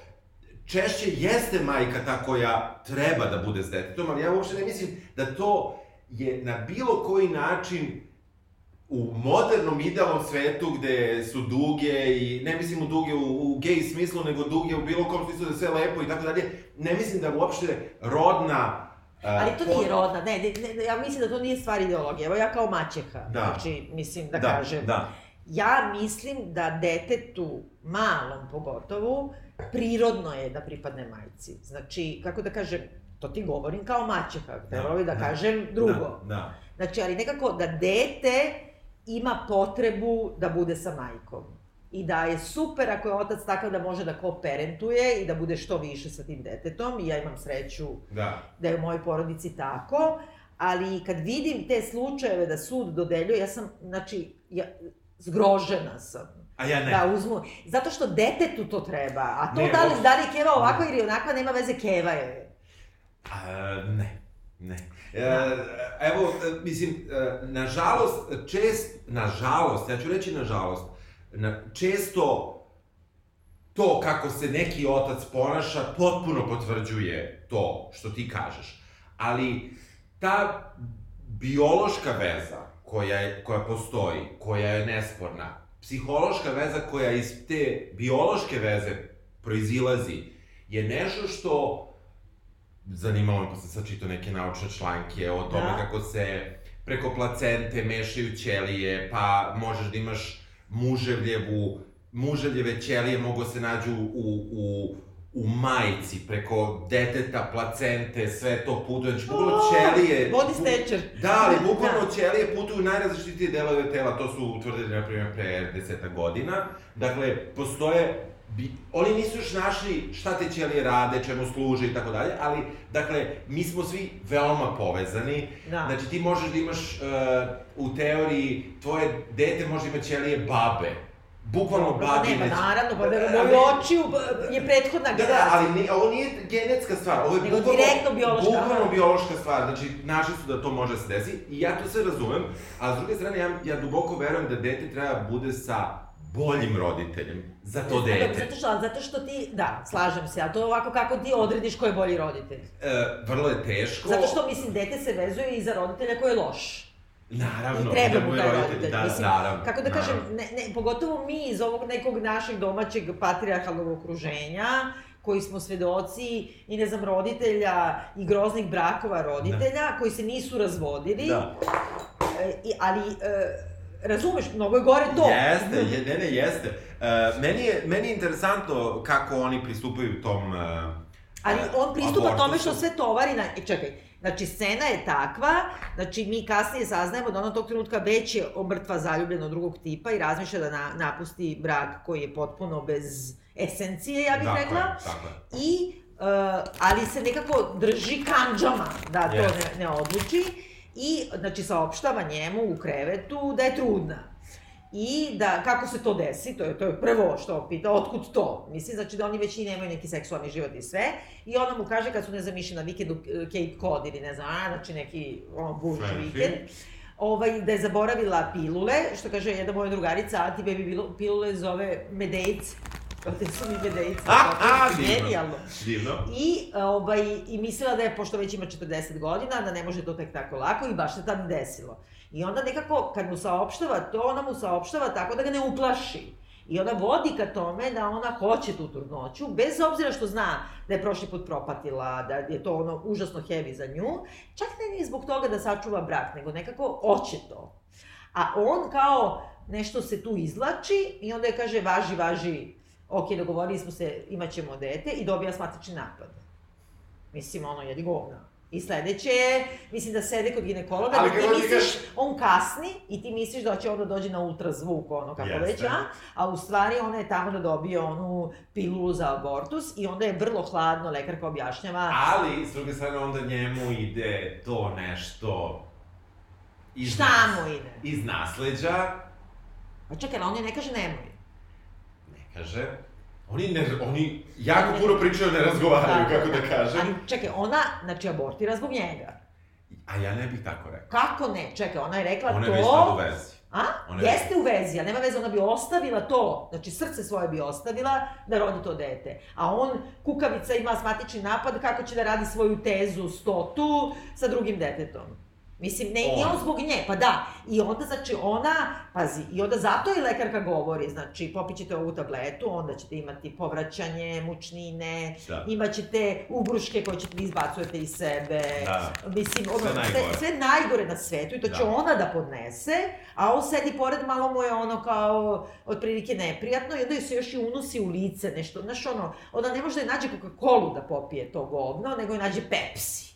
češće jeste majka ta koja treba da bude s detetom, ali ja uopšte ne mislim da to je na bilo koji način u modernom idealnom svetu gde su duge i ne mislim u duge u, u gej smislu, nego duge u bilo kom smislu da je sve lepo i tako dalje, ne mislim da uopšte rodna Ali to nije rodna, ne, ne, ne, ja mislim da to nije stvar ideologije. Evo ja kao maćeha, Da. znači, mislim da, da, kažem. Da, Ja mislim da detetu, malom pogotovo, prirodno je da pripadne majci. Znači, kako da kažem, to ti govorim kao maćeha, bi da, da, kažem drugo. Da, da. Znači, ali nekako da dete ima potrebu da bude sa majkom. I da je super ako je otac takav da može da ko-parentuje i da bude što više sa tim detetom. I ja imam sreću da. da je u mojoj porodici tako, ali kad vidim te slučajeve da sud dodeljuje, ja sam, znači, ja, zgrožena sam. A ja ne. Da uzmu, zato što detetu to treba, a to Ne, da li, da li keva ovakva ili onakva, nema veze, keva je. A, ne, ne. E, Da. evo, e, mislim, e, nažalost, čest, nažalost, ja ću reći nažalost, na, često to kako se neki otac ponaša potpuno potvrđuje to što ti kažeš. Ali ta biološka veza koja, je, koja postoji, koja je nesporna, psihološka veza koja iz te biološke veze proizilazi, je nešto što zanimalo me, pa sam sad čitao neke naučne članke o tome Da. kako se preko placente mešaju ćelije, pa možeš da imaš muževljevu, muževljeve ćelije mogu se nađu u, u u majici, preko deteta, placente, sve to putuje, znači bukvalno ćelije... Body stečer. Da, ali bukvalno Da. ćelije putuju najrazličitije delove tela, to su utvrdili, na primjer, pre deseta godina. Dakle, postoje Bi, oni nisu još našli šta te ćelije rade, čemu služe i tako dalje, ali, dakle, mi smo svi veoma povezani. Da. Znači, ti možeš da imaš, uh, u teoriji, tvoje dete može da ima ćelije babe. Bukvalno Dobro, pa nema, naravno, pa da Ali- moji očiju b- je prethodna Da, da, generacija. ali ni, ovo nije genetska stvar, ovo je Nego bukvalno, direktno biološka. bukvalno biološka stvar, znači našli su da to može da se desi i ja to sve razumem, a s druge strane ja, ja duboko verujem da dete treba da bude sa boljim roditeljem za to dete. Zato što, zato što ti, da, slažem se, ali to je ovako kako ti odrediš ko je bolji roditelj. E, vrlo je teško. Zato što, mislim, dete se vezuje i za roditelja koji je loš. Naravno, treba da mu taj roditelj. Da, Mislim, naravno. Kako da kažem, ne, ne, pogotovo mi iz ovog nekog našeg domaćeg patrijarhalnog okruženja, koji smo svedoci i ne znam roditelja i groznih brakova roditelja koji se nisu razvodili. Da. E, i, ali e, razumeš, mnogo je gore to. Jeste, *laughs* je, ne, ne, jeste. Uh, meni, je, meni je interesantno kako oni pristupaju tom... Uh, Ali on pristupa abortusu. tome što sve tovari na... E, čekaj, znači scena je takva, znači mi kasnije saznajemo da ona tog trenutka već je mrtva zaljubljena od drugog tipa i razmišlja da na, napusti brak koji je potpuno bez esencije, ja bih Tako rekla. je. I, uh, ali se nekako drži kanđama da to Jeste. ne, ne odluči i, znači, saopštava njemu u krevetu da je trudna. I da, kako se to desi, to je, to je prvo što pita, otkud to? Mislim, znači da oni već i nemaju neki seksualni život i sve. I ona mu kaže kad su ne zamišljeni na vikendu eh, Cape Cod ili ne znam, a, znači neki ono, buš vikend. Ovaj, da je zaboravila pilule, što kaže jedna moja drugarica, anti-baby pilule zove medejc. *laughs* Ovde su mi medejci. A, a, genijalno. Divno. I, ovaj, I mislila da je, pošto već ima 40 godina, da ne može to tek tako lako i baš se tad desilo. I onda nekako, kad mu saopštava to, ona mu saopštava tako da ga ne uplaši. I ona vodi ka tome da ona hoće tu trudnoću, bez obzira što zna da je prošli put propatila, da je to ono užasno heavy za nju, čak ne ni zbog toga da sačuva brak, nego nekako hoće to. A on kao nešto se tu izlači i onda je kaže važi, važi, ok, dogovorili smo se, imat ćemo dete i dobija smatični napad. Mislim, ono, jedi govna. I sledeće je, mislim da sede kod ginekologa, Ali da ti misliš, on kasni i ti misliš da će on da dođe na ultrazvuk, ono kako Jeste. već, a? A u stvari ona je tamo da dobije onu pilulu za abortus i onda je vrlo hladno, lekarka objašnjava, Ali, s druge strane, onda njemu ide to nešto... Iz šta nas- mu ide? Iz nasleđa, Pa čekaj, on je ne kaže nemoj. ne kaže, oni, ne, oni jako puno pričaju, ne razgovaraju, kako da kažem. Ali čekaj, ona, znači, abortira zbog njega. A ja ne bih tako rekao. Kako ne? Čekaj, ona je rekla Ona to... je već sad u vezi. A? Ona je- Jeste u vezi, a nema veze, ona bi ostavila to, znači srce svoje bi ostavila da rodi to dete. A on, kukavica, ima asmatični napad, kako će da radi svoju tezu stotu sa drugim detetom. Mislim, ne, nije On. zbog nje, pa da. I onda, znači, ona, pazi, i onda zato i lekarka govori, znači, popit ćete ovu tabletu, onda ćete imati povraćanje, mučnine, Da. imat ćete ugruške koje ćete vi izbacujete iz sebe, Da. Mislim, ono, Sve sve, najgore. sve najgore na svetu i to će Da. ona da podnese, a on sedi pored, malo mu je ono kao, otprilike neprijatno i onda joj se još i unosi u lice nešto, znaš ono, ona ne može da je nađe Coca-Cola da popije to govno, nego je nađe Pepsi.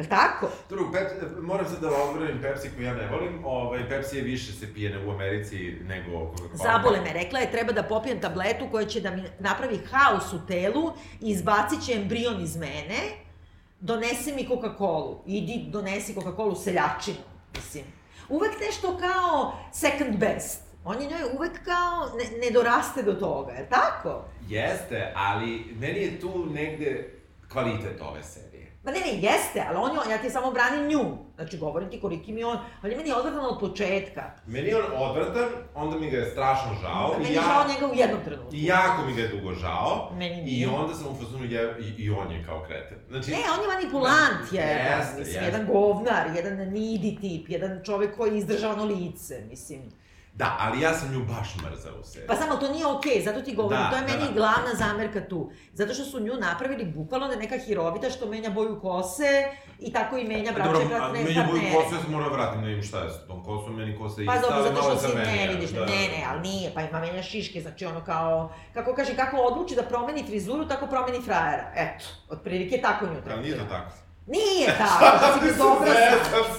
Jel tako? Drugo, Pepsi, moram sad da odbranim Pepsi koju ja ne volim. Ovaj, Pepsi je više se pije u Americi nego Coca-Cola. Zabole me, rekla je treba da popijem tabletu koja će da mi napravi haos u telu i izbacit će embrion iz mene, donesi mi Coca-Cola, idi donesi Coca-Cola seljačinu, mislim. Uvek nešto kao second best. On je njoj uvek kao ne, ne doraste do toga, je tako? Jeste, ali meni je tu negde kvalitet ove serije. Ma ne, ne, jeste, ali on je, ja ti samo branim nju. Znači, govorim ti koliki mi je on, on je meni odvratan od početka. Meni je on odvratan, onda mi ga je strašno žao. Meni i je ja, žao njega u jednom trenutku. I jako mi ga je dugo žao. Meni I nije. onda sam u fazonu, je, i, i on je kao kreten. Znači, Ne, on je manipulant, je, Jeste, mislim, jeste. jedan govnar, jedan needy tip, jedan čovek koji je izdržavano lice, mislim. Da, ali ja sam nju baš mrzao u seriji. Pa samo to nije okej, okay, zato ti govorim, Da, to je da, meni da. glavna zamerka tu. Zato što su nju napravili bukvalno da neka hirovita što menja boju kose i tako i menja braće Dobro, partnere. meni je boju kosu, ja sam morao da vratim da vidim šta je sa tom kosom, meni kosa je Pa ista, dobro, zato što si ne vidiš, da. ne, ne, ali nije, pa ima menja šiške, znači ono kao, kako kaže, kako odluči da promeni frizuru, tako promeni frajera. Eto, otprilike tako nju Ali nije to tako. Nije tako, da si mi dobro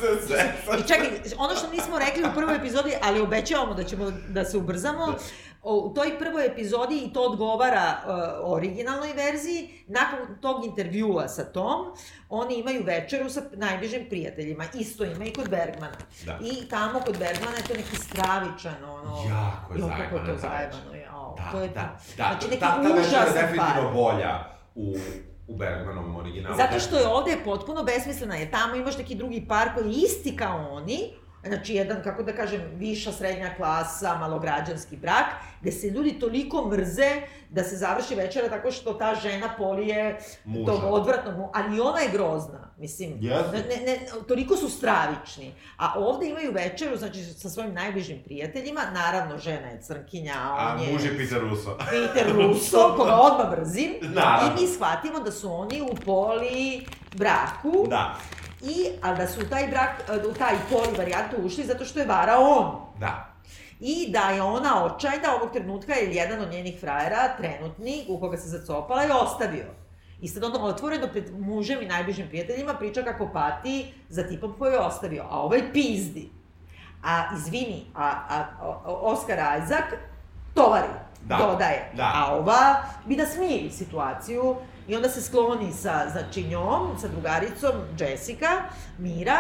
zezam I čekaj, ono što nismo rekli u prvoj epizodi, ali obećavamo da ćemo da se ubrzamo, Da. u toj prvoj epizodi i to odgovara uh, originalnoj verziji, nakon tog intervjua sa Tom, oni imaju večeru sa najbližim prijateljima, isto ima i kod Bergmana. Da. I tamo kod Bergmana je to neki stravičan, ono... Jako je Jo, kako je to zajebano, jao, Da, to je da, da, Znači, neki ta, ta večera je užasan definitivno par. bolja u, u Bergmanovom originalu. Zato što je ovde potpuno besmislena, jer tamo imaš neki drugi par koji je isti kao oni, znači jedan, kako da kažem, viša srednja klasa, malograđanski brak, gde se ljudi toliko mrze da se završi večera tako što ta žena polije Muža. tog odvratnog, ali ona je grozna, mislim, Jeste. ne, ne, toliko su stravični. A ovde imaju večeru, znači sa svojim najbližim prijateljima, naravno žena je crnkinja, a A on je... muž je Peter Russo. Peter *laughs* Russo, koga odmah mrzim, Naravno. i mi shvatimo da su oni u poli braku, Da, i, ali da su u taj brak, u taj poli varijantu ušli zato što je varao on. da. I da je ona očajna ovog trenutka, jer jedan od njenih frajera, trenutni, u koga se zacopala, je ostavio. I sad onda otvoreno pred mužem i najbližim prijateljima priča kako pati za tipom koji je ostavio, a ovaj pizdi. A izvini, a, a, o- Oscar Isaac tovari, Da, dodaje. da. A ova bi da smiri situaciju i onda se skloni sa, znači njom, sa drugaricom Jessica, Mira,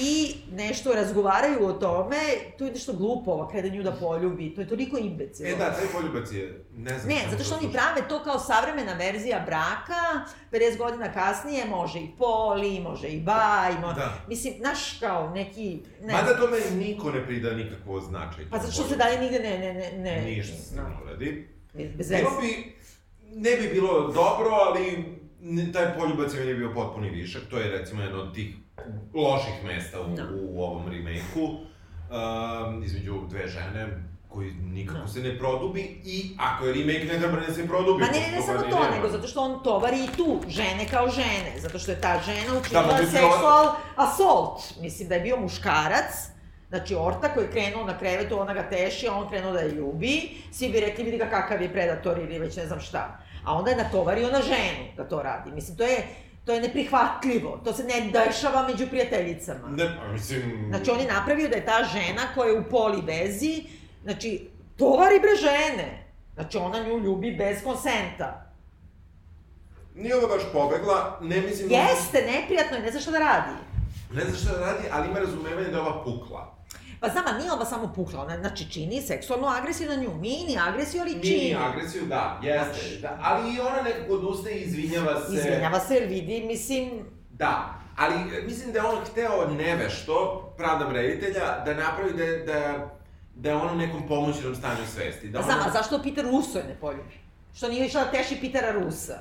i nešto razgovaraju o tome, to je nešto glupo, ova krede nju da poljubi, to je toliko imbecilno. E da, taj poljubac je, ne znam. Ne, zato što to oni sluša. prave to kao savremena verzija braka, 50 godina kasnije može i poli, može i baj, mo... Da. mislim, znaš, kao neki, ne Mada tome niko ne prida nikakvo značaj. pa zato što se dalje nigde ne, ne, ne, ne, Ništa se ne uradi. bez veze. Bilo bi, ne bi bilo dobro, ali ne- taj poljubac je bio potpuni višak. To je recimo jedno od tih loših mesta u, Da. u ovom remake-u. Um, između dve žene koji nikako Da. se ne produbi i ako je remake ne treba da se produbi. Ma ne, ne, ne samo to, nema. nego zato što on tovari i tu, žene kao žene, zato što je ta žena Da, učinila bi bilo- seksual assault, mislim da je bio muškarac, Znači, orta koji je krenuo na krevetu, ona ga teši, a on krenuo da je ljubi, svi bi rekli, vidi ga kakav je predator ili već ne znam šta. A onda je natovario na ženu da to radi. Mislim, to je, to je neprihvatljivo. To se ne dešava među prijateljicama. Ne, pa mislim... Znači, on je napravio da je ta žena koja je u poli vezi, znači, tovari bre žene. Znači, ona nju ljubi bez konsenta. Nije ova baš pobegla, ne mislim... Jeste, neprijatno je, ne zna šta da radi. Ne znam šta da radi, ali ima razumevanje da je ova pukla. Pa znam, nije ova samo pukla, ona znači čini seksualnu agresiju na nju. Mini agresiju, ali čini. Mini agresiju, da, jeste. Da, ali i ona nekako odustaje i izvinjava se. Izvinjava se jer vidi, mislim, Da, ali e, mislim da je on hteo nevešto, pravdam reditelja, da napravi da, da, da je on u nekom pomoćnom stanju svesti. Da znam, ona a zašto Peter Russo je ne poljubi? Što nije išla da teši Petera Rusa?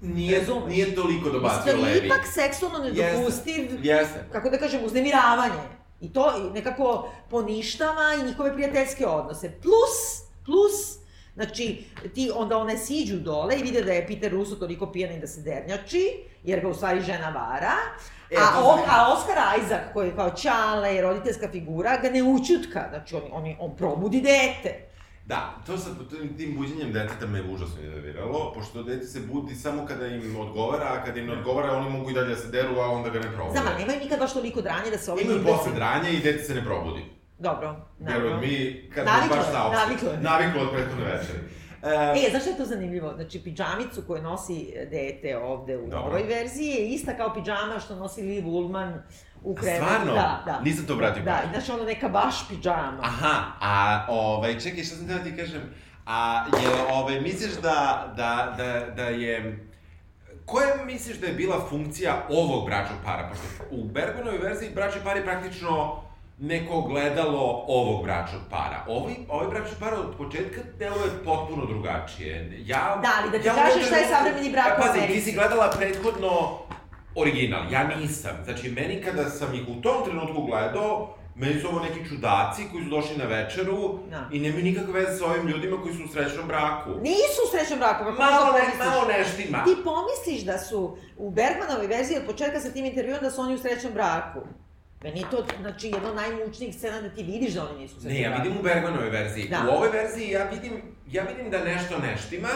nije, razumeš? nije toliko dobacio je Levi. ipak seksualno nedopustiv, Jeste. kako da kažem, uznemiravanje. I to nekako poništava i njihove prijateljske odnose. Plus, plus, znači, ti onda one siđu dole i vide da je Peter Russo toliko pijan i da se dernjači, jer ga u stvari žena vara, E, a, o, a Oscar Isaac, koji je kao čale i roditeljska figura, ga ne učutka, znači on, on, on probudi dete. Da, to sa tim, tim buđenjem deteta me užasno iznerviralo, pošto dete se budi samo kada im odgovara, a kada im ne odgovara oni mogu i dalje da se deru, a onda ga ne probude. Znam, ali nemaju nikad baš toliko dranje da se ovaj Imaju posle dranje i dete se ne probudi. Dobro, naravno. mi, kad Naviklo baš saopšte. naviklo. Naviklo od prethodne večeri. E, E, znaš šta je to zanimljivo? Znači, pidžamicu koju nosi dete ovde u Dobro. novoj verziji je ista kao pidžama što nosi Liv Ullman u krevetu. stvarno? Da, da. Nisam to obratio Da, pažnju. i znaš ono neka baš pidžama. Aha, a ovaj, čekaj, šta sam teo ti kažem? A je, ovaj, misliš da, da, da, da je... Koja misliš da je bila funkcija ovog bračnog para? Pošto u Bergmanovoj verziji bračni par je praktično neko gledalo ovog bračnog para. Ovi, ovaj bračni par od početka deluje potpuno drugačije. Ja, Da, ali da ti ja kažeš šta je savremeni brak u Pa, Pazi, ti Americi. si gledala prethodno original, ja nisam. Znači, meni kada sam ih u tom trenutku gledao, Meni su ovo neki čudaci koji su došli na večeru Da. i nemaju nikakve veze sa ovim ljudima koji su u srećnom braku. Nisu u srećnom braku, kako Malo, ne, malo neštima. Ti pomisliš da su u Bergmanovoj verziji od početka sa tim intervjuom da su oni u srećnom braku. Meni je to, znači, jedno od najmučnijih scena da ti vidiš da oni nisu u srećnom Ne, ja braku. vidim u Bergmanovoj verziji. Da. U ovoj verziji ja vidim, ja vidim da nešto neštima,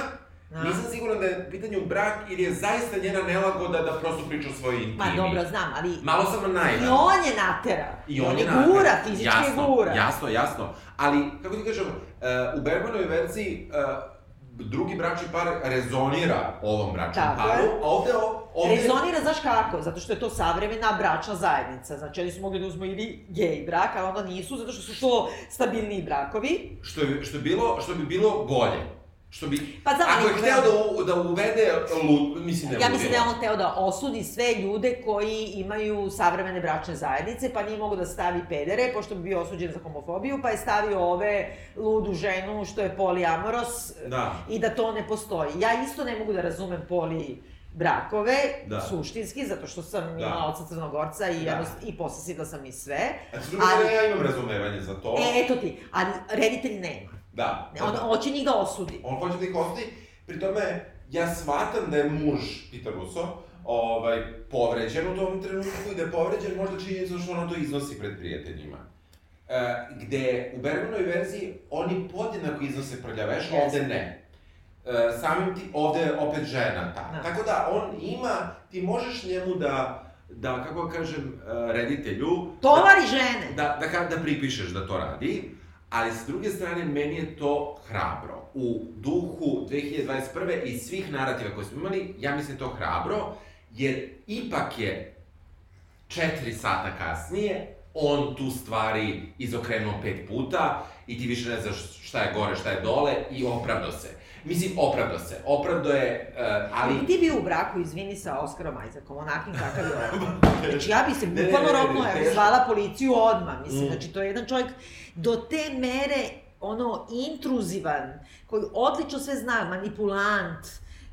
Da. Nisam siguran da je u pitanju brak ili je zaista njena nelagoda da prosto priča o svojoj intimi. Ma dobro, znam, ali... Malo sam naivan. I on je natera. I on, je je gura, nater. fizički jasno, je gura. Jasno, jasno. Ali, kako ti kažem, uh, u Bergmanovoj verziji uh, drugi bračni par rezonira ovom bračnom Tako paru, je. a ovde, ovde... Rezonira, znaš kako? Zato što je to savremena bračna zajednica. Znači, oni su mogli da uzmu ili gej brak, ali onda nisu, zato što su to stabilniji brakovi. Što, je, što, je bilo, što bi bilo bolje. Što bi... Pa znam, Ako je hteo da, u, da uvede lud, mislim ne Ja mislim da je on teo da osudi sve ljude koji imaju savremene bračne zajednice, pa nije mogo da stavi pedere, pošto bi bio osuđen za homofobiju, pa je stavio ove ludu ženu što je poliamoros Da. i da to ne postoji. Ja isto ne mogu da razumem poli brakove, Da. suštinski, zato što sam Da. imala oca Crnogorca i, Da. i posesila sam i sve. A s druge Ali- ja imam razumevanje za to. E, eto ti, ali reditelj nema. Da. Ne, On hoće njih da osudi. On hoće da ih osudi, pri tome ja shvatam da je muž Peter Russo ovaj, povređen u tom trenutku i da je povređen možda činjenicom što ono to iznosi pred prijateljima. E, gde u Bergmanovoj verziji oni podjednako iznose prljaveš, Jeste. ovde ne. E, samim ti, ovde je opet žena ta. Da. Tako da on ima, ti možeš njemu da, da kako kažem, e, reditelju... Tovari žene. da, da, ka- da pripišeš da to radi, ali s druge strane, meni je to hrabro. U duhu 2021. i svih narativa koje smo imali, ja mislim to hrabro, jer ipak je četiri sata kasnije, on tu stvari izokrenuo pet puta i ti više ne znaš šta je gore, šta je dole i opravdo se. Mislim, opravdo se. Opravdo je, uh, ali... Ali ti bio u braku, izvini, sa Oskarom Isaacom, onakim kakav je *laughs* on. Znači, ja bi se bukvalno robno, ja bi zvala policiju odmah, mislim, Mm. znači, to je jedan čovjek do te mere, ono, intruzivan, koji odlično sve zna, manipulant,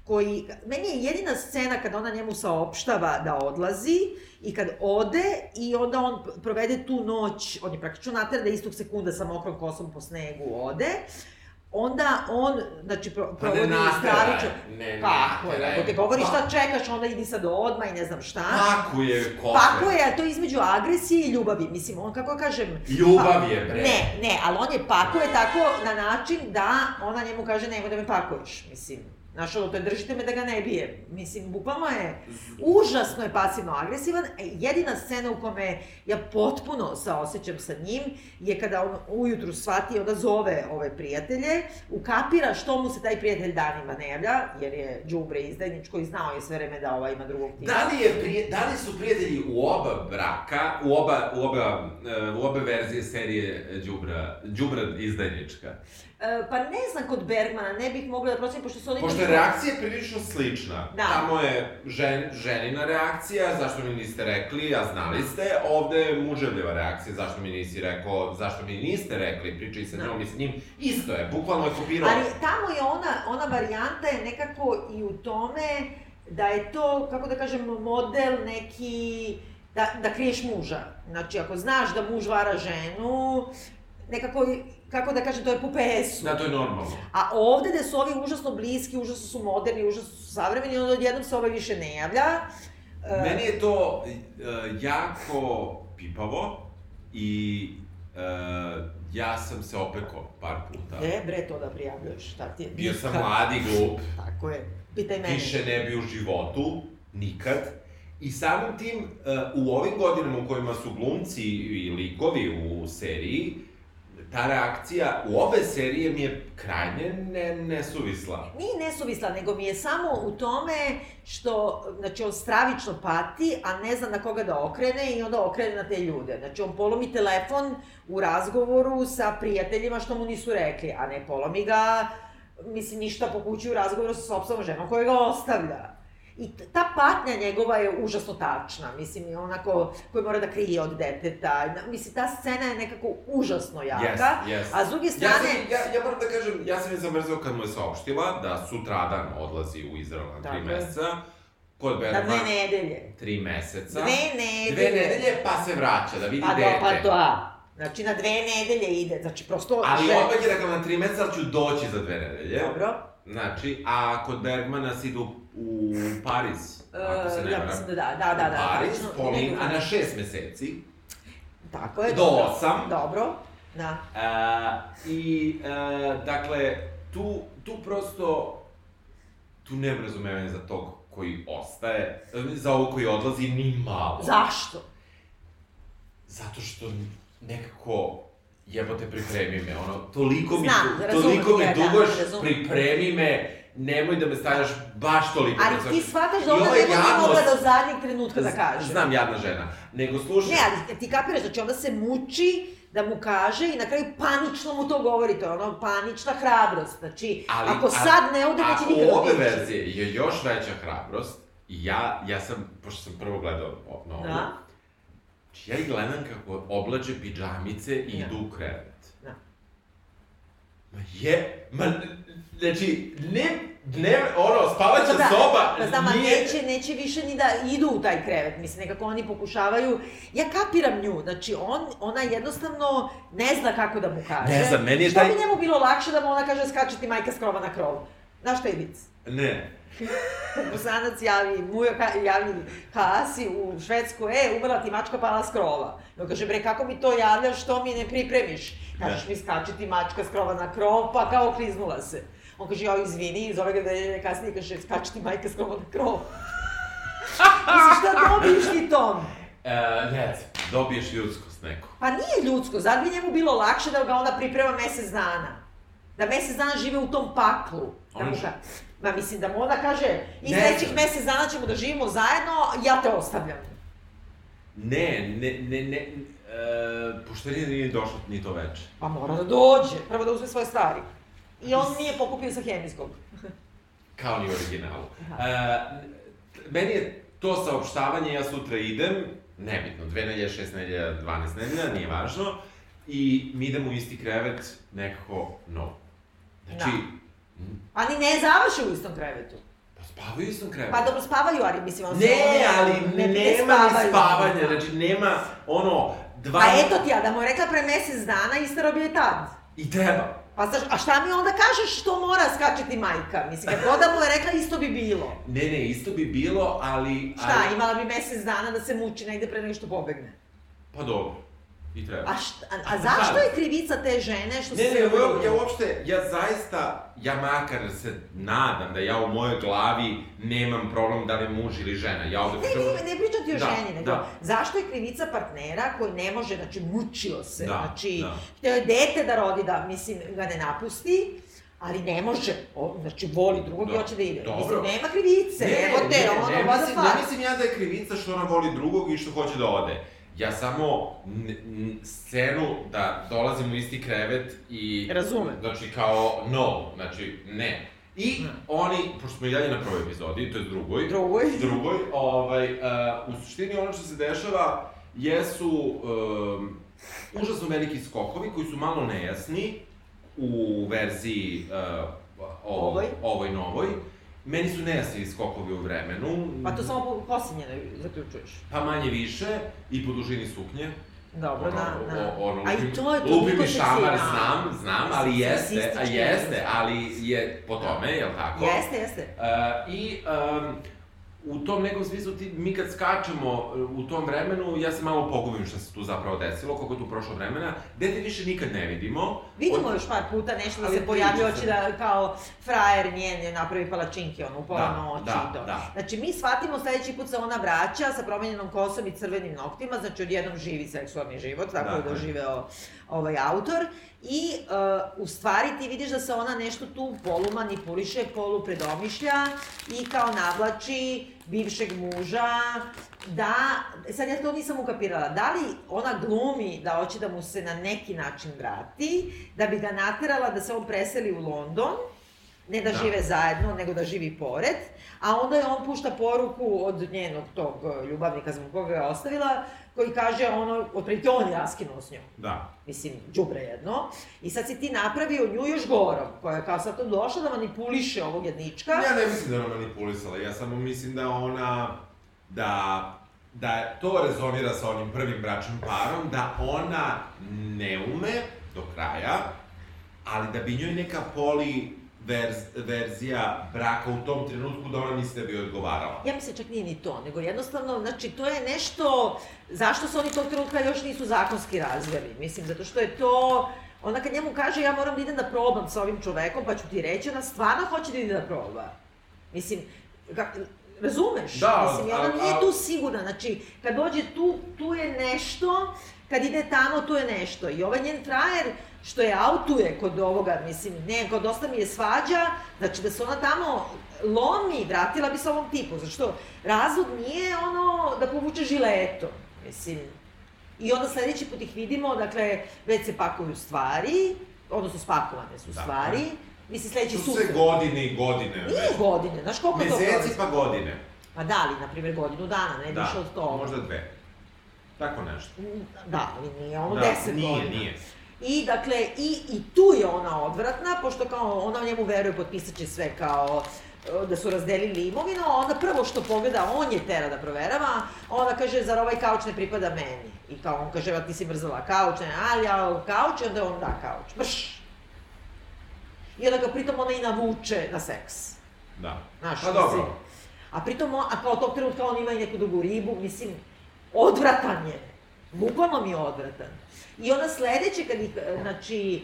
koji, meni je jedina scena kada ona njemu saopštava da odlazi i kad ode i onda on provede tu noć, on je praktično nater da istog sekunda sa mokrom kosom po snegu ode, onda on, znači, pro, Pa ne provodi stravično... ne Kako natera. je, ako te govori šta čekaš, onda idi sad odmah i ne znam šta. Pakuje kofe. Pakuje, to je između agresije i ljubavi. Mislim, on kako kažem... Ljubav je, bre. Ne, ne, ali on je pakuje tako na način da ona njemu kaže nemoj da me pakuješ, mislim. Znaš, ono, to je držite me da ga ne bije. Mislim, bukvalno je, užasno je pasivno-agresivan. E, jedina scena u kome ja potpuno saosećam sa njim je kada on ujutru shvati, onda zove ove prijatelje, ukapira što mu se taj prijatelj danima ne javlja, jer je džubre izdajničko i znao je sve vreme da ova ima drugog tima. Da li, je prije, da li su prijatelji u oba braka, u oba, u oba, e, u obe verzije serije Đubra, Đubra izdajnička? E, pa ne znam kod Bergmana, ne bih mogla da procenim, pošto su oni... Pošto je reakcija prilično slična. Da. Tamo je žen, ženina reakcija, zašto mi niste rekli, a znali ste. Ovde je muževljeva reakcija, zašto mi nisi rekao, zašto mi niste rekli, pričaj sa Da. njom i s njim. Isto je, bukvalno je kopirao. Ali tamo je ona, ona varijanta je nekako i u tome da je to, kako da kažem, model neki, da, da kriješ muža. Znači, ako znaš da muž vara ženu, nekako, kako da kažem, to je po PS-u. Da, to je normalno. A ovde gde su ovi užasno bliski, užasno su moderni, užasno su savremeni, onda odjednom se ovaj više ne javlja. E, Meni je to e, jako pipavo i e, ja sam se opekao par puta. Ne, bre, to da prijavljuješ, šta ti je? Bio sam Nikad. mlad i glup, Tako je. Pitaj mene. više ne bi u životu, nikad. I samim tim, e, u ovim godinama u kojima su glumci i likovi u seriji, ta reakcija u obe serije mi je krajnje ne, nesuvisla. Nije nesuvisla, nego mi je samo u tome što, znači, on stravično pati, a ne zna na koga da okrene i onda okrene na te ljude. Znači, on polomi telefon u razgovoru sa prijateljima što mu nisu rekli, a ne polomi ga, mislim, ništa po kući u razgovoru sa sopstvenom ženom koja ga ostavlja. I ta patnja njegova je užasno tačna, mislim, i onako, koju mora da krije od deteta. Na- Mislim, ta scena je nekako užasno jaka. Yes, yes. A s druge Ja, strane... sam, ja, ja moram da kažem, ja sam je zamrzao kad mu je saopštila da sutradan odlazi u Izrael na tri Tako je. meseca. Kod Na Bergman, dve nedelje. tri meseca. Dve nedelje. Dve nedelje, pa se vraća da vidi Pa dete. do, pa to, a. Znači, na dve nedelje ide, znači, prosto... Ali žena- odmah je rekao na tri meseca, ću doći za dve nedelje. Dobro. Znači, a kod Bergmana si idu u Pariz, ako se ne E, ja varam. mislim da da, da, da, da. U Pariz, tačno, Polin, a na šest meseci. Tako je, do dobro. osam. Dobro, da. Uh, I, uh, dakle, tu, tu prosto, tu nema razumevanja za tog koji ostaje, za ovo koji odlazi ni malo. Zašto? Zato što nekako, jebote, pripremi me, ono, toliko mi, Znam, razumem, toliko ja, da, razumem. pripremi me, nemoj da me stavljaš baš toliko. Ali ti shvataš da ona ne može jadnost- mogla do zadnjeg trenutka da kaže. Znam, jadna žena. Nego slušaj... Ne, ali ti kapiraš, znači onda se muči da mu kaže i na kraju panično mu to govori, to je ono panična hrabrost. Znači, Ali, ako a- sad ne ode, neće nikada ove otići. verzije je još veća hrabrost, ja, ja sam, pošto sam prvo gledao o- novu, Da. znači ja i gledam kako oblače pidžamice i Da. idu u krevet. Da. Ma je, ma, znači, ne, ne, ono, spavaća Pa da, soba Pa znam, nije... neće, neće više ni da idu u taj krevet, mislim, nekako oni pokušavaju, ja kapiram nju, znači on, ona jednostavno ne zna kako da mu kaže. Ne znam, meni je Što taj- bi njemu bilo lakše da mu ona kaže skače ti majka s krova na krov? Znaš šta je vic? Ne, *laughs* Bosanac javi, mujo ka, javi Kasi u Švedsku, e, umrla ti mačka pala s krova. No kaže, bre, kako mi to javljaš, što mi ne pripremiš? Kažeš mi, skače ti mačka s krova na krov, pa kao kliznula se. On kaže, jao, izvini, zove ga da je kasnije, kaže, skače ti majka s krova na krov. *laughs* Mislim, šta dobiješ ti tom? e, ne, dobiješ ljudskost neku. Pa nije ljudsko, zad bi njemu bilo lakše da ga onda priprema mesec dana. Da mesec dana žive u tom paklu. Da mu ka... Ma mislim da mu onda kaže, i Ne sledećih mesec dana ćemo da živimo zajedno, ja te ostavljam. Ne, ne, ne, ne, e, poštenije nije došlo ni to veče. Pa mora da dođe, prvo da uzme svoje stvari. I on nije pokupio sa hemijskog. Kao ni originalu. E, meni je to saopštavanje, ja sutra idem, nebitno, dve nedelje, šest nedelja, 12 nedelja, nije važno, i mi idemo u isti krevet, nekako, no. Znači, Pa ni ne završe u istom krevetu. pa spavaju u istom krevetu. Pa dobro spavaju, ali mislim, on Ne, ali ne, ne nema spavaju. spavanja, znači nema ono, dva... Pa eto ti ja, da mu rekla pre mesec dana, istero bi je tad. I treba. Pa znaš, a šta mi onda kažeš što mora skačeti majka? Mislim, kad god da mu je rekla, isto bi bilo. Ne, ne, isto bi bilo, ali... Šta, ali, imala bi mesec dana da se muči negde pre nego što pobegne. Pa dobro, i treba. A, šta, a, a zašto je krivica te žene što Ne, se... ne, ja, ja uopšte, ja zaista, ja makar se nadam da ja u mojoj glavi nemam problem da li muž ili žena. Ja ovde Ne, pričam... ne, ne pričam ti o Da, ženi, nego da. zašto je krivica partnera koji ne može, znači mučio se, Da, znači da. hteo je dete da rodi, da mislim ga ne napusti, ali ne može, o, znači voli drugog i Da, hoće da ide. dobro. Mislim, nema krivice, evo te, ono, ne, the mislim, ne mislim ja da je krivica što ona voli drugog i što hoće da ode. Ja samo scenu da dolazim u isti krevet i... Razumem. Znači kao no, znači ne. I Ne. oni, pošto smo i dalje na prvoj epizodi, to je drugoj, Drugoj. *laughs* drugoj, ovaj, uh, u suštini ono što se dešava jesu um, užasno veliki skokovi koji su malo nejasni u verziji uh, ovoj, Ovoj. ovoj novoj. Meni su nejasni skokovi u vremenu. Pa to samo po posljednje zaključuješ. Pa manje više i po dužini suknje. Dobro, da, da. O, ono, A i lupim- to je Lupi mi toliko šamar, znam, znam, ali jeste, a jeste, je. ali je po tome, jel tako? Jeste, jeste. Uh, I um, u tom nekom smislu, ti, mi kad skačemo uh, u tom vremenu, ja se malo pogubim šta se tu zapravo desilo, koliko je tu prošlo vremena. Dete više nikad ne vidimo. Vidimo Od- još par puta nešto da se pojavi, hoće se. da kao frajer njen je napravi palačinke, ono, u pola Da, noći da, i to. da. Znači, mi shvatimo sledeći put se ona vraća sa promenjenom kosom i crvenim noktima, znači odjednom živi seksualni život, tako je Dakle. doživeo ovaj autor. I uh, u stvari ti vidiš da se ona nešto tu polu manipuliše, polu predomišlja i kao navlači bivšeg muža, da, sad ja to nisam ukapirala, da li ona glumi da hoće da mu se na neki način vrati, da bi ga naterala da se on preseli u London, ne da, Da. žive zajedno, nego da živi pored, a onda je on pušta poruku od njenog tog ljubavnika zbog koga ga je ostavila, koji kaže ono, otprilike on je raskinuo s njom. Da. Mislim, đubre jedno. I sad si ti napravio nju još gorom, koja je kao sad to došla da manipuliše ovog jednička. Ja ne mislim da je ona manipulisala, ja samo mislim da ona, da da to rezonira sa onim prvim bračnim parom, da ona ne ume do kraja, ali da bi njoj neka poli verz, verzija braka u tom trenutku da ona misli da bi odgovarala. Ja mislim čak nije ni to, nego jednostavno, znači, to je nešto, zašto se oni tog trenutka još nisu zakonski razveli? Mislim, zato što je to, ona kad njemu kaže ja moram da idem da probam sa ovim čovekom, pa ću ti reći, ona stvarno hoće da ide da proba. Mislim, ka, razumeš? Da, Mislim, ona a- nije tu sigurna, znači, kad dođe tu, tu je nešto, kad ide tamo, tu je nešto. I ovaj njen frajer, što je autuje kod ovoga, mislim, ne, kod dosta mi je svađa, znači da se ona tamo lomi, vratila bi se ovom tipu, zašto razvod nije ono da povuče žileto, mislim. I onda sledeći put ih vidimo, dakle, već se pakuju stvari, odnosno spakovane su Da. stvari, mislim, sledeći susret. se godine i godine. Nije godine, znaš koliko to Meseci prolazi? pa godine. Pa da, ali, na primjer, godinu dana, ne Da, više od toga. možda dve. Tako nešto. Da, ali nije ono Da, 10 nije, godina. nije. I, dakle, i, i tu je ona odvratna, pošto kao ona njemu veruje, potpisat će sve kao e, da su razdelili imovinu, a onda prvo što pogleda, on je tera da proverava, onda kaže, zar ovaj kauč ne pripada meni? I kao on kaže, a ti si mrzala kauč, ne, ali ja kauč, i onda on da kauč, brš. I onda ga pritom ona i navuče na seks. Da. Znaš, Pa dobro. mislim. A pritom, on, a kao tog trenutka on ima i neku drugu ribu, mislim, odvratan je. Bukvalno mi je odvratan. I onda sledeće, kad ih, znači,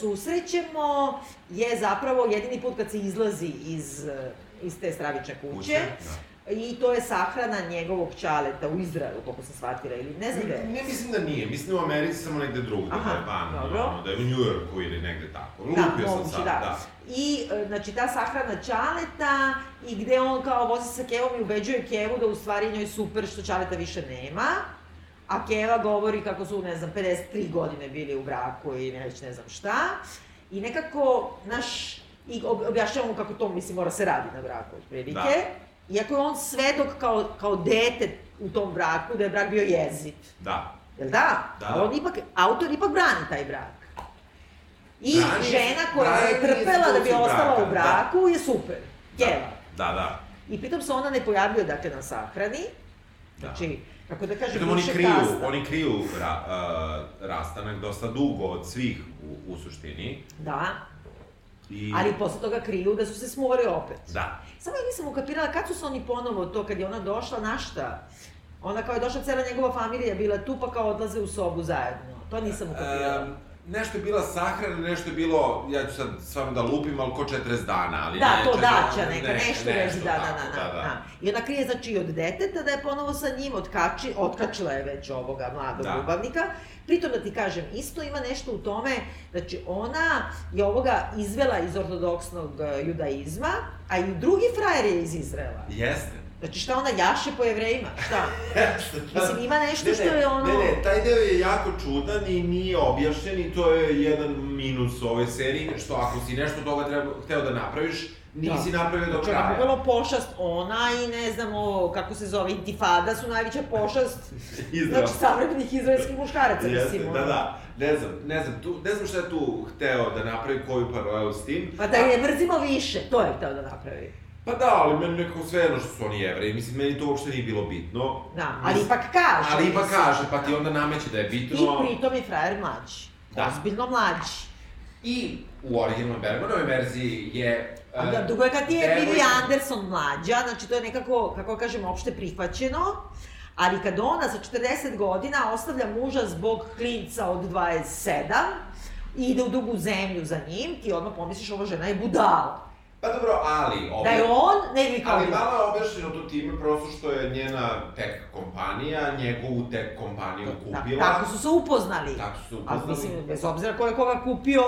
susrećemo, je zapravo jedini put kad se izlazi iz, iz te stravične kuće. Kuće, da. I to je sahrana njegovog čaleta u Izraelu, koliko sam shvatila, ili ne znam gde. Ne, ne mislim da nije, mislim u Americi samo negde drugde, Aha, da je van, dobro. ono, da je u Njujorku ili negde tako. Da, Lupio sam moguće, sad, da. da. I, e, znači, ta sahrana Čaleta i gde on kao vozi sa Kevom i ubeđuje Kevu da u stvari njoj super što Čaleta više nema, a Keva govori kako su, ne znam, 53 godine bili u braku i ne već ne znam šta. I nekako, naš, i ob- objašnjava mu kako to, mislim, mora se radi na braku, otprilike. Da. Iako je on svedok kao, kao dete u tom braku, da je brak bio jezit. Da. Jel da? Da. A on ipak, autor ipak brani taj brak. I Brani- žena koja brani je trpela da bi ostala braka, u braku je super. Keva. Da, da. I pritom se ona ne pojavljuje, dakle, na sahrani. Da. Znači, kako da kažem, Pritom oni više kriju, kasta. oni kriju ra, uh, rastanak dosta dugo od svih u, u suštini. Da, I... ali posle toga kriju da su se smuvali opet. Da. Samo ja nisam ukapirala kad su se oni ponovo to, kad je ona došla, na šta? Ona kao je došla cela njegova familija, bila tu pa kao odlaze u sobu zajedno. To nisam ukapirala. Um, nešto je bila sahrana, nešto je bilo, ja ću sad stvarno da lupim, ali ko 40 dana, ali Da, ne, to 40 daća, neka, ne, nešto vezi, da, da, tako, da, da, da. I ona krije, znači, od deteta da je ponovo sa njim, otkači, otkačila je već ovoga mladog Da. ljubavnika. Pritom da ti kažem, isto ima nešto u tome, znači ona je ovoga izvela iz ortodoksnog e, judaizma, a i drugi frajer je iz Izraela. Jeste. Znači šta ona jaše po jevrejima, šta? *laughs* Mislim, ima nešto Ne, što je ono... Ne, ne, taj deo je jako čudan i nije objašnjen i to je jedan minus ove serije, što ako si nešto toga treba, hteo da napraviš, nisi napravio do Znači, kraja. bukvalno pošast, ona i ne znamo kako se zove, intifada su najveća pošast, *laughs* znači savremenih izraelskih muškaraca, Jeste, mislim. da, ono. da, ne znam, ne znam, tu, ne znam šta je tu hteo da napravi, koju paralelu s tim. Pa da je mrzimo više, to je hteo da napravi. Pa da, ali meni nekako sve jedno što su oni jevreji, mislim, meni to uopšte nije bilo bitno. Da, ali Mislim- ipak kaže. Ali ipak kaže, pa ti onda nameće da je bitno. I pritom je frajer mlađi. Da. Ozbiljno mlađi. I u originalnoj Bergmanovoj verziji je... E, da, drugo je kad je devojka- Anderson mlađa, znači to je nekako, kako kažem, opšte prihvaćeno. Ali kad ona sa 40 godina ostavlja muža zbog klinca od 27 i ide u drugu zemlju za njim, ti odmah pomisliš ova žena je budala. Pa dobro, ali... Da je on, ne bi kao... Ali malo je objašnjeno to time, prosto što je njena tek kompanija, njegovu tek kompaniju kupila. Da, tako su se upoznali. Tako su se upoznali. mislim, bez obzira ko je koga kupio,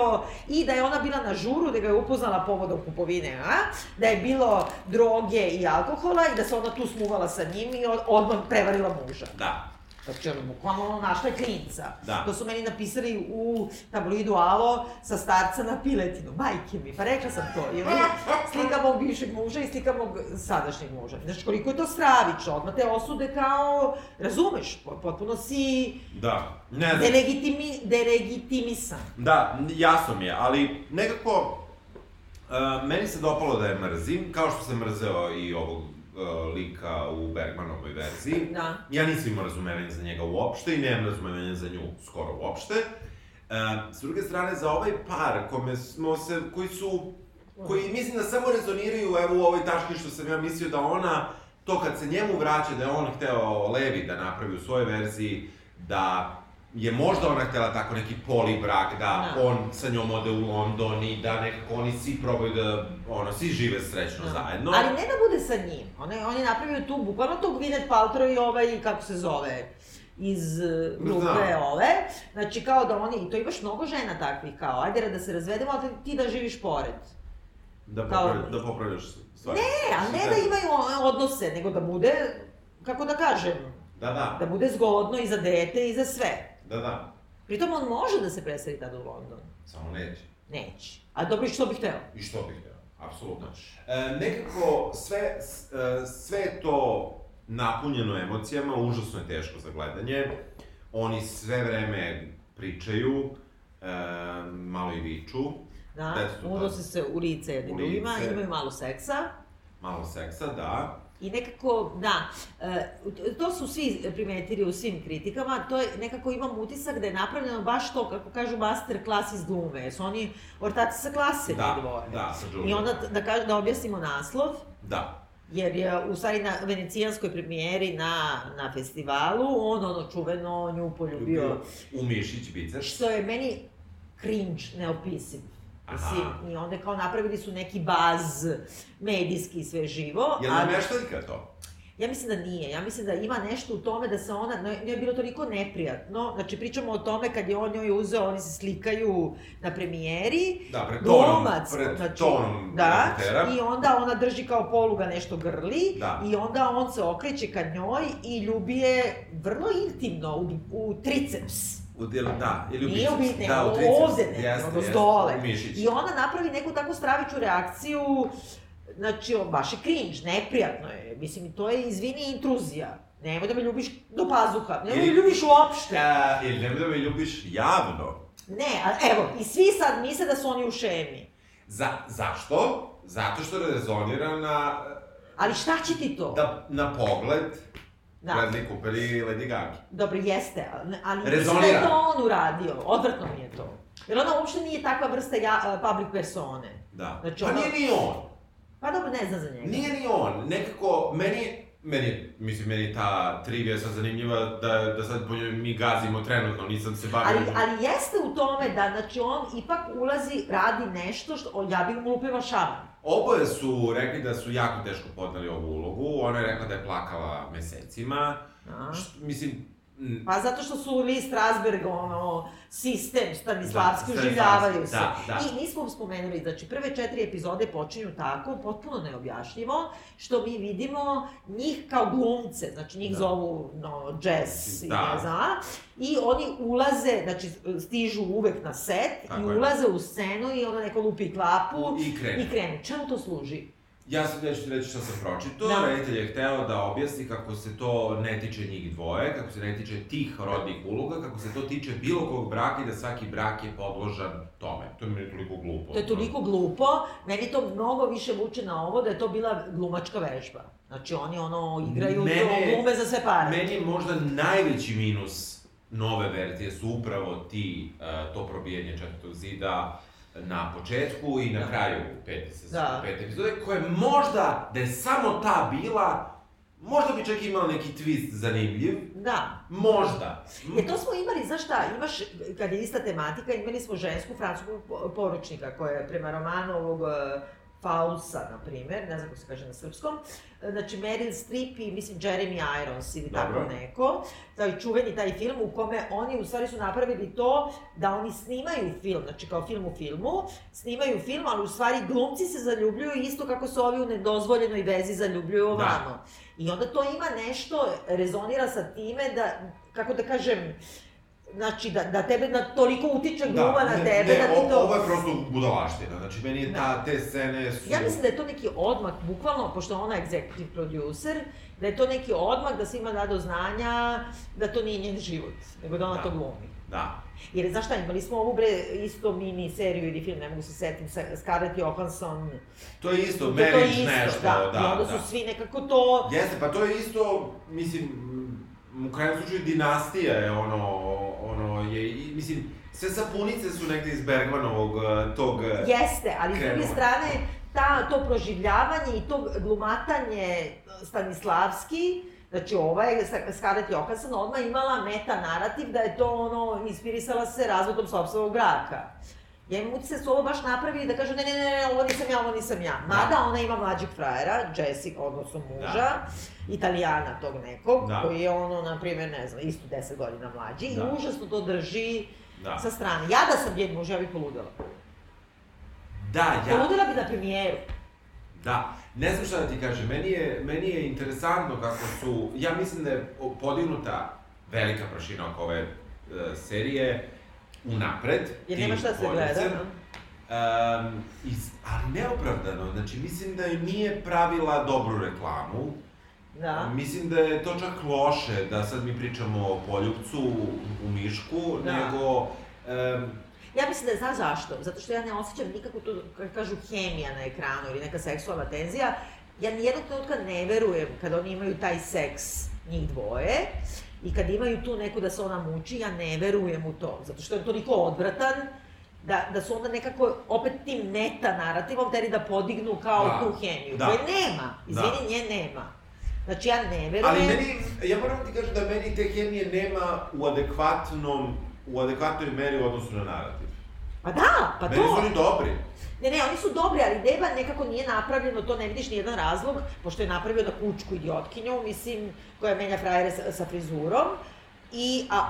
i da je ona bila na žuru, da ga je upoznala povodom kupovine, a? Da je bilo droge i alkohola i da se ona tu smuvala sa njim i od- odmah prevarila muža. Da. Znači, ono, bukvalno ono, našla je klinca. Da. To su meni napisali u tabloidu Alo sa starca na piletinu. Majke mi, pa rekla sam to. I oni slika mog bivšeg muža i slika mog sadašnjeg muža. Znači, koliko je to stravično, odmah te osude kao, razumeš, po- potpuno si Da. Ne znam. delegitimi, delegitimisan. Da, jasno mi je, ali nekako... Uh, meni se dopalo da je mrzim, kao što sam mrzeo i ovog uh, uh, lika u Bergmanovoj verziji. Da. Ja nisam imao razumevanja za njega uopšte i nemam razumevanja za nju skoro uopšte. Uh, s druge strane, za ovaj par kome smo se, koji su, koji mislim da samo rezoniraju evo u ovoj tački što sam ja mislio da ona, to kad se njemu vraća, da je on hteo Levi da napravi u svojoj verziji, da je možda ona htela tako neki polibrak, da, Da. on sa njom ode u London i da nekako oni svi probaju da, ono, svi žive srećno Da. zajedno. Ali ne da bude sa njim. On je, on je napravio tu, bukvalno tog Gwyneth Paltrow i ovaj, kako se zove, iz eh, grupe Znam. ove. Znači, kao da oni, i to imaš mnogo žena takvih, kao, ajde da se razvedemo, ali ti da živiš pored. Da, Kao- popravlja, da popravljaš stvari. Ne, ali ne da imaju odnose, nego da bude, kako da kažem, Da, da, da bude zgodno i za dete i za sve. Da, da. Pritom on može da se preseli tada u London. Samo neće. Neće. A dobro, i što bih hteo? I što bih hteo, apsolutno. E, nekako sve, e, sve to napunjeno emocijama, užasno je teško za gledanje. Oni sve vreme pričaju, e, malo i viču, Da, unose se u lice jednim drugima, imaju malo seksa. malo seksa, da. I nekako, da, e, to su svi primetili u svim kritikama, to je, nekako imam utisak da je napravljeno baš to, kako kažu, master klas iz glume, jer su oni ortaci sa klase, Da, dvoje. da, sa I onda, da, kaž, da objasnimo naslov, Da. jer je u stvari na venecijanskoj premijeri na, na festivalu, on ono čuveno nju poljubio, U Mišić bicer. što je meni cringe neopisiv. Mislim, i onda kao napravili su neki baz medijski sve živo. Je li ali- nameštaljka to? Ja mislim da nije. Ja mislim da ima nešto u tome da se ona, njoj je bilo toliko neprijatno. Znači, pričamo o tome kad je on njoj uzeo, oni se slikaju na premijeri. Da, pred tonom, Glumac, pred znači, tonom da, reportera. i onda ona drži kao poluga nešto grli Da. i onda on se okreće ka njoj i ljubi je vrlo intimno u, u triceps. U dijelu, da, ili u Nije biceps. da, u da, triceps. ovde ne, Jeste, jeste, dole. mišić. I ona napravi neku tako straviću reakciju, znači, on baš je cringe, neprijatno je. Mislim, to je, izvini, intruzija. Nemoj da me ljubiš do pazuha, nemoj da me ljubiš uopšte. Ja, ili nemoj da me ljubiš javno. Ne, a evo, i svi sad misle da su oni u šemi. Za, zašto? Zato što rezonira na, Ali šta će ti to? da, na pogled Da. Bradley Cooper i Lady Gaga. Dobro, jeste, ali, ali mislim da Rezonira. je to on uradio. Odvratno mi je to. Jer ona uopšte nije takva vrsta ja, public persone. Da. Znači, pa ono- nije ni on. Pa dobro, ne znam za njega. Nije ni on. Nekako, meni, meni, mislim, meni ta trivija sad zanimljiva da, da sad po njoj mi gazimo trenutno, nisam se bavio... Ali, ali jeste u tome da, znači, on ipak ulazi, radi nešto što, ja bih mu lupila šaman. Oboje su rekli da su jako teško podneli ovu ulogu. Ona je rekla da je plakala mesecima. A? Št, mislim, m, Pa zato što su Lee Strasberg, ono, sistem Stanislavski, Da, oživljavaju se. da, da. I nismo spomenuli, znači prve četiri epizode počinju tako, potpuno neobjašnjivo, što mi vidimo njih kao glumce, znači njih Da. zovu no, jazz i Da. ne znam, i oni ulaze, znači stižu uvek na set Tako i je. ulaze u scenu i onda neko lupi klapu I krenu. i krenu. Čemu to služi? Ja sam neću reći šta sam pročitao, Da. reditelj je hteo da objasni kako se to ne tiče njih dvoje, kako se ne tiče tih rodnih uloga, kako se to tiče bilo kog braka i da svaki brak je podložan tome. To je meni toliko glupo. To je toliko glupo, meni to mnogo više vuče na ovo da je to bila glumačka vežba. Znači oni ono igraju Mene- to glume za sve pare. Meni je možda najveći minus nove verzije su upravo ti, uh, to probijanje četvrtog zida na početku i na Da. kraju pete, sezone, Da. pete epizode, koje možda, da je samo ta bila, možda bi čak imala neki twist zanimljiv, Da. možda. E to smo imali, znaš šta, imaš, kad je ista tematika, imali smo žensku francuskog po- poručnika koja je prema romanu ovog Fausa, na primer, ne znam kako se kaže na srpskom, znači Meryl Streep i mislim Jeremy Irons ili tako Dobro. neko, taj čuveni taj film u kome oni u stvari su napravili to da oni snimaju film, znači kao film u filmu, snimaju film, ali u stvari glumci se zaljubljuju isto kako se ovi u nedozvoljenoj vezi zaljubljuju ovamo. I onda to ima nešto, rezonira sa time da, kako da kažem, znači da, da tebe na toliko utiče gluma na ne, tebe ne, da ti to... Ovo je prosto budalaština, znači meni je ta, te scene su... Ja mislim da je to neki odmak, bukvalno, pošto je ona executive producer, da je to neki odmak da svima da do znanja da to nije njen život, nego da ona Da. to glumi. Da. Jer, znaš šta, imali smo ovu, bre, isto mini seriju ili film, ne mogu se setiti, sa Scarlett Johansson. To je isto, To, to je marriage isto, nešto, da. da, I onda da. su svi nekako to... Jeste, pa to je isto, mislim, u krajnjem slučaju dinastija je ono, ono je, i, mislim, sve sapunice su negde iz Bergmanovog eh, tog... eh, Jeste, ali s druge strane, ta, to proživljavanje i to glumatanje Stanislavski, znači ova je Scarlett Johansson odmah imala meta narativ da je to ono, inspirisala se razvodom sopstvenog braka. Ja imam utisak da su ovo baš napravili da kažu ne, ne, ne, ne, ovo nisam ja, ovo nisam ja. Mada ona ima mlađeg frajera, Jessica, odnosno muža, italijana tog nekog, Da. koji je ono, na primjer, ne znam, isto 10 godina mlađi Da. i užasno to drži Da. sa strane. Ja da sam njen muž, ja bih poludela. Da, ja, Poludela bi na premijeru. da. Ne znam šta da ti kažem, meni je, meni je interesantno kako su, ja mislim da je podignuta velika prašina oko ove eh, serije unapred. Jer nema šta se gleda. no? Um, iz, ali neopravdano, znači mislim da nije pravila dobru reklamu. Da. Mislim da je to čak loše da sad mi pričamo o poljupcu u Mišku, Da. nego... Um, Ja mislim da je, znaš zašto? Zato što ja ne osjećam nikakvu tu, kako kažu, hemija na ekranu ili neka seksualna tenzija. Ja nijednog trenutka ne verujem kada oni imaju taj seks, njih dvoje, i kad imaju tu neku da se ona muči, ja ne verujem u to. Zato što je toliko odvratan, da, da su onda nekako opet tim meta narativom teri da podignu kao Da. tu hemiju, Da. koje nema. Izvini, Da. nje nema. Znači ja ne verujem... ali meni, ja moram ti kažem da meni te hemije nema u adekvatnom, u adekvatnoj meri u odnosu na narativ. Pa da, pa meni to... su oni dobri. Ne, ne, oni su dobri, ali Deba nekako nije napravljeno, to ne vidiš nijedan razlog, pošto je napravio na kučku idiotkinju, mislim, koja menja frajere sa, sa frizurom, i, a,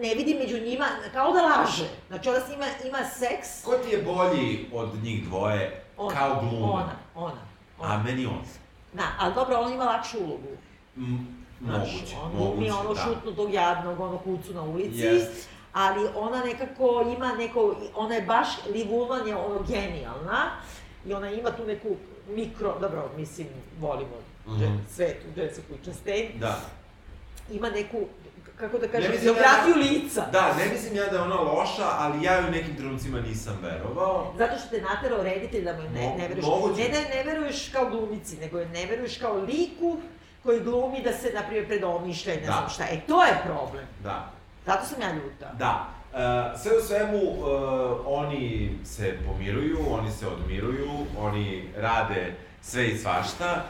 ne vidim među njima, kao da laže. Znači, ona s njima ima seks, Ko ti je bolji od njih dvoje ona, kao gluma? ona, ona, ona. A meni on. Da, ali dobro, on ima lakšu ulogu. M, Znaš, moguće, on moguće, ono da. šutnutog jadnog, ono kucu na ulici, Jest. Ali ona nekako ima neko, ona je baš, Liv Ullman je ono genijalna, i ona ima tu neku mikro, dobro, mislim, volimo mm svet u Jessica Chastain, Da. ima neku, kako da kažem, mislim ja da- lica. Da, ne mislim ja da je ona loša, ali ja u nekim trenucima nisam verovao. Zato što te naterao reditelj da mu ne, ne veruješ. moguće. Ne da ne veruješ kao glumici, nego je ne veruješ kao liku koji glumi da se, na primjer, predomišlja i ne Da. znam šta. E, to je problem. Da. Zato sam ja ljuta. Da. E, sve u svemu, e, oni se pomiruju, oni se odmiruju, oni rade sve i svašta.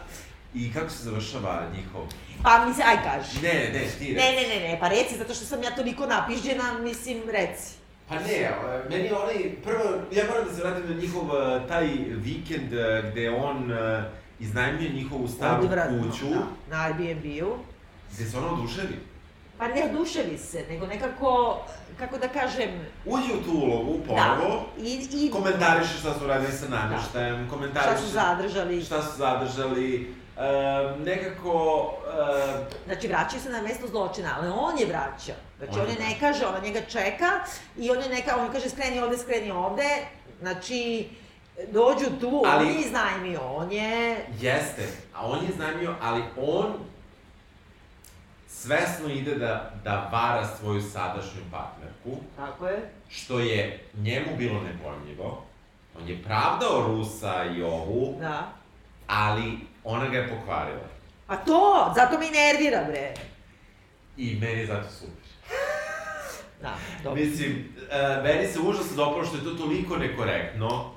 I kako se završava njihov... Pa mi se, aj kaži. Ne, ne, ti Ne, reci. ne, ne, ne, pa reci, zato što sam ja toliko napižđena, mislim, reci. Pa ne, e, meni je onaj, prvo, ja moram da se vratim na njihov taj vikend gde on iznajmljuje njihovu staru Odvratno, kuću, Da, na Airbnb-u. gde se ona oduševi. Pa ne oduševi se, nego nekako, kako da kažem, Uđe u tu ulogu, ponovo, da, i, i komentariše šta su radili sa namještajem, komentariše šta su zadržali. šta su zadržali, e, nekako, e, Znači, vraćaju se na mesto zločina, ali on je vraća. Znači, On on je ne kaže, ona njega čeka i on je neka, on kaže skreni ovde, skreni ovde. Znači, dođu tu, Ali- on je iznajmio, on je... jeste, a on je iznajmio, ali on svesno ide da, da vara svoju sadašnju partnerku, Tako je. što je njemu bilo nepojmljivo. On je pravdao Rusa i ovu, Da. ali ona ga je pokvarila. Pa to, zato me i nervira, bre. I meni je zato super. *laughs* Da, dobro. Mislim, uh, meni se užasno dopalo što je to toliko nekorektno,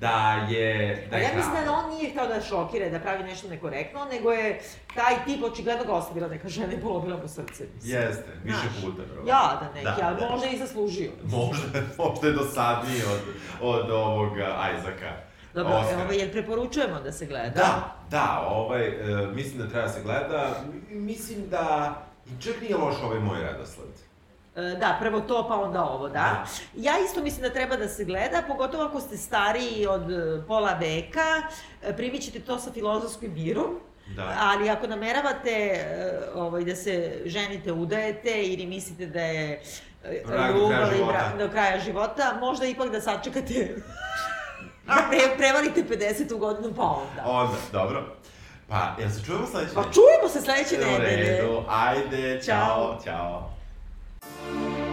da je... Da je ja mislim da on nije hteo da šokira, i da pravi nešto nekorektno, nego je taj tip očigledno ga ostavila neka žena i polomila mu srce. mislim. Jeste, više Znaš, puta, bro. Ja, da neki, Da, ali da. možda i zaslužio. Možda, *laughs* možda je dosadniji od, od ovog Ajzaka. Dobro, Oscara. ovaj, jel preporučujemo da se gleda? Da, da, ovaj, e, mislim da treba da se gleda. Mislim da i čak nije loš ovaj moj redosled. E, Da, prvo to, pa onda ovo, da. Da. Ja isto mislim da treba da se gleda, pogotovo ako ste stariji od e, pola veka, e, primit ćete to sa filozofskim mirom, Da. ali ako nameravate ovaj, da se ženite, udajete ili mislite da je do ljubav brak do kraja života, možda ipak da sačekate da *laughs* pre, prevalite 50. godinu pa onda. Onda, dobro. Pa, jel se čujemo sledeće Pa čujemo se sledeće U nedelje. redu, ajde, Ćao. čao, Bye.